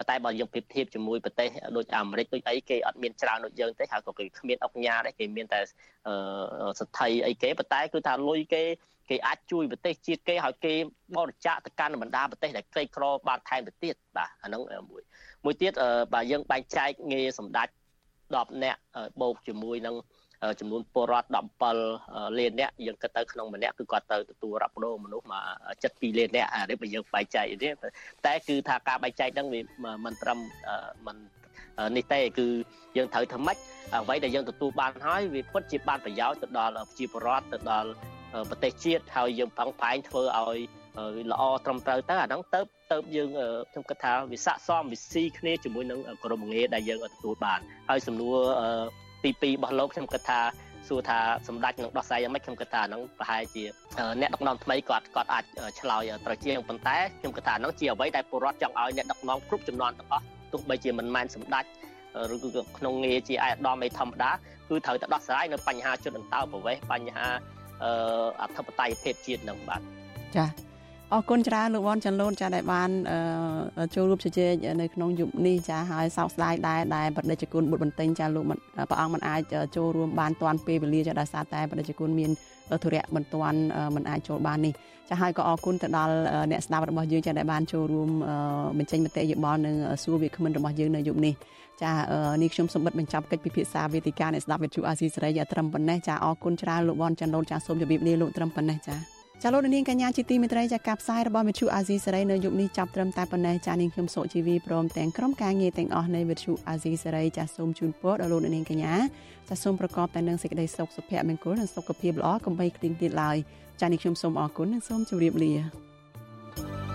ប៉ុន្តែបើយើងប្រៀបធៀបជាមួយប្រទេសដូចអាមេរិកដូចអីគេអត់មានច្រើនដូចយើងទេហើយក៏គេគ្មានអុកញ៉ាដែរគេមានតែសទ្ធិអីគេប៉ុន្តែគឺថាលុយគេគេអាចជួយប្រទេសជាតិគេឲ្យគេបរិច្ចាគទៅកាន់បណ្ដាប្រទេសដែលក្រីក្របានថែមទៅទៀតបាទអាហ្នឹងមួយមួយទៀតបើយើងបែងចែកងារសម្ដេច10នាក់បូកជាមួយនឹង ចំនួនពលរដ្ឋ17លាននាក់យើងគិតទៅក្នុងម្នាក់គឺគាត់ទៅទទួលរ៉ាប់ដូរមនុស្សមក72លាននាក់អានេះបើយើងបែងចែកនេះតែគឺថាការបែងចែកហ្នឹងវាមិនត្រឹមមិននេះទេគឺយើងត្រូវធ្វើម៉េចអ្វីដែលយើងទទួលបានហើយវាពិតជាបានប្រយោជន៍ទៅដល់ប្រជាពលរដ្ឋទៅដល់ប្រទេសជាតិហើយយើងផឹងផែងធ្វើឲ្យល្អត្រឹមត្រូវទៅអាហ្នឹងទៅទៅយើងខ្ញុំគិតថាវាស័កសមវាស៊ីគ្នាជាមួយនឹងក្រុមងារដែលយើងទទួលបានហើយសំណួរ ទី2របស់លោកខ្ញុំគិតថាសួរថាសម្ដេចនឹងដោះស្រាយយ៉ាងម៉េចខ្ញុំគិតថាហ្នឹងប្រហែលជាអ្នកដឹកនាំថ្មីគាត់គាត់អាចឆ្លើយត្រូវជាងប៉ុន្តែខ្ញុំគិតថាហ្នឹងជាអ្វីដែលពលរដ្ឋចង់ឲ្យអ្នកដឹកនាំគ្រប់ចំនួនទាំងអស់ទោះបីជាមិនមែនសម្ដេចឬក៏ក្នុងងារជាអាយដាមអីធម្មតាគឺត្រូវតែដោះស្រាយនៅបញ្ហាជនអន្តោប្រវេសន៍បញ្ហាអធិបតេយ្យភាពជាតិនឹងបាទចា អរគុណច្រើនលោកវ៉ាន់ចាន់លូនចាដែលបានចូលរួមជជែកនៅក្នុងយុគនេះចាហើយសោកស្ដាយដែរដែលបដិជគុណបុត្របន្ទិញចាលោកព្រះអង្គមិនអាចចូលរួមបានទាន់ពេលវេលាចាដោយសារតែបដិជគុណមានធុរៈមិនទាន់មិនអាចចូលបាននេះចាហើយក៏អរគុណទៅដល់អ្នកស្ដាប់របស់យើងចាដែលបានចូលរួមបញ្ចេញមតិយោបល់និងសួរវាគ្មិនរបស់យើងនៅយុគនេះចានេះខ្ញុំសូមបិទបញ្ចប់កិច្ចពិភាក្សាវេទិកាអ្នកស្ដាប់វិទ្យុអាស៊ីសេរីត្រឹមប៉ុណ្ណេះចាអរគុណច្រើនលោកវ៉ាន់ចាន់លូនចាសូមជម្រាបលាលោកត្រឹមប៉ុណ្ណេះចា ចាលោកនាងកញ្ញាជាទីមេត្រីចាការផ្សាយរបស់វិទ្យុអាស៊ីសេរីនៅយុគនេះចាប់ត្រឹមតែប៉ុណ្ណេះចានាងខ្ញុំសុជីវីព្រមទាំងក្រុមការងារទាំងអស់នៃវិទ្យុអាស៊ីសេរីចាសូមជូនពរដល់លោកនាងកញ្ញាចាសូមប្រកបតែនឹងសេចក្តីសុខសុភមង្គលនិងសុខភាពល្អកុំបីខ្ទីងទៀតឡើយចានាងខ្ញុំសូមអរគុណនិងសូមជម្រាបលា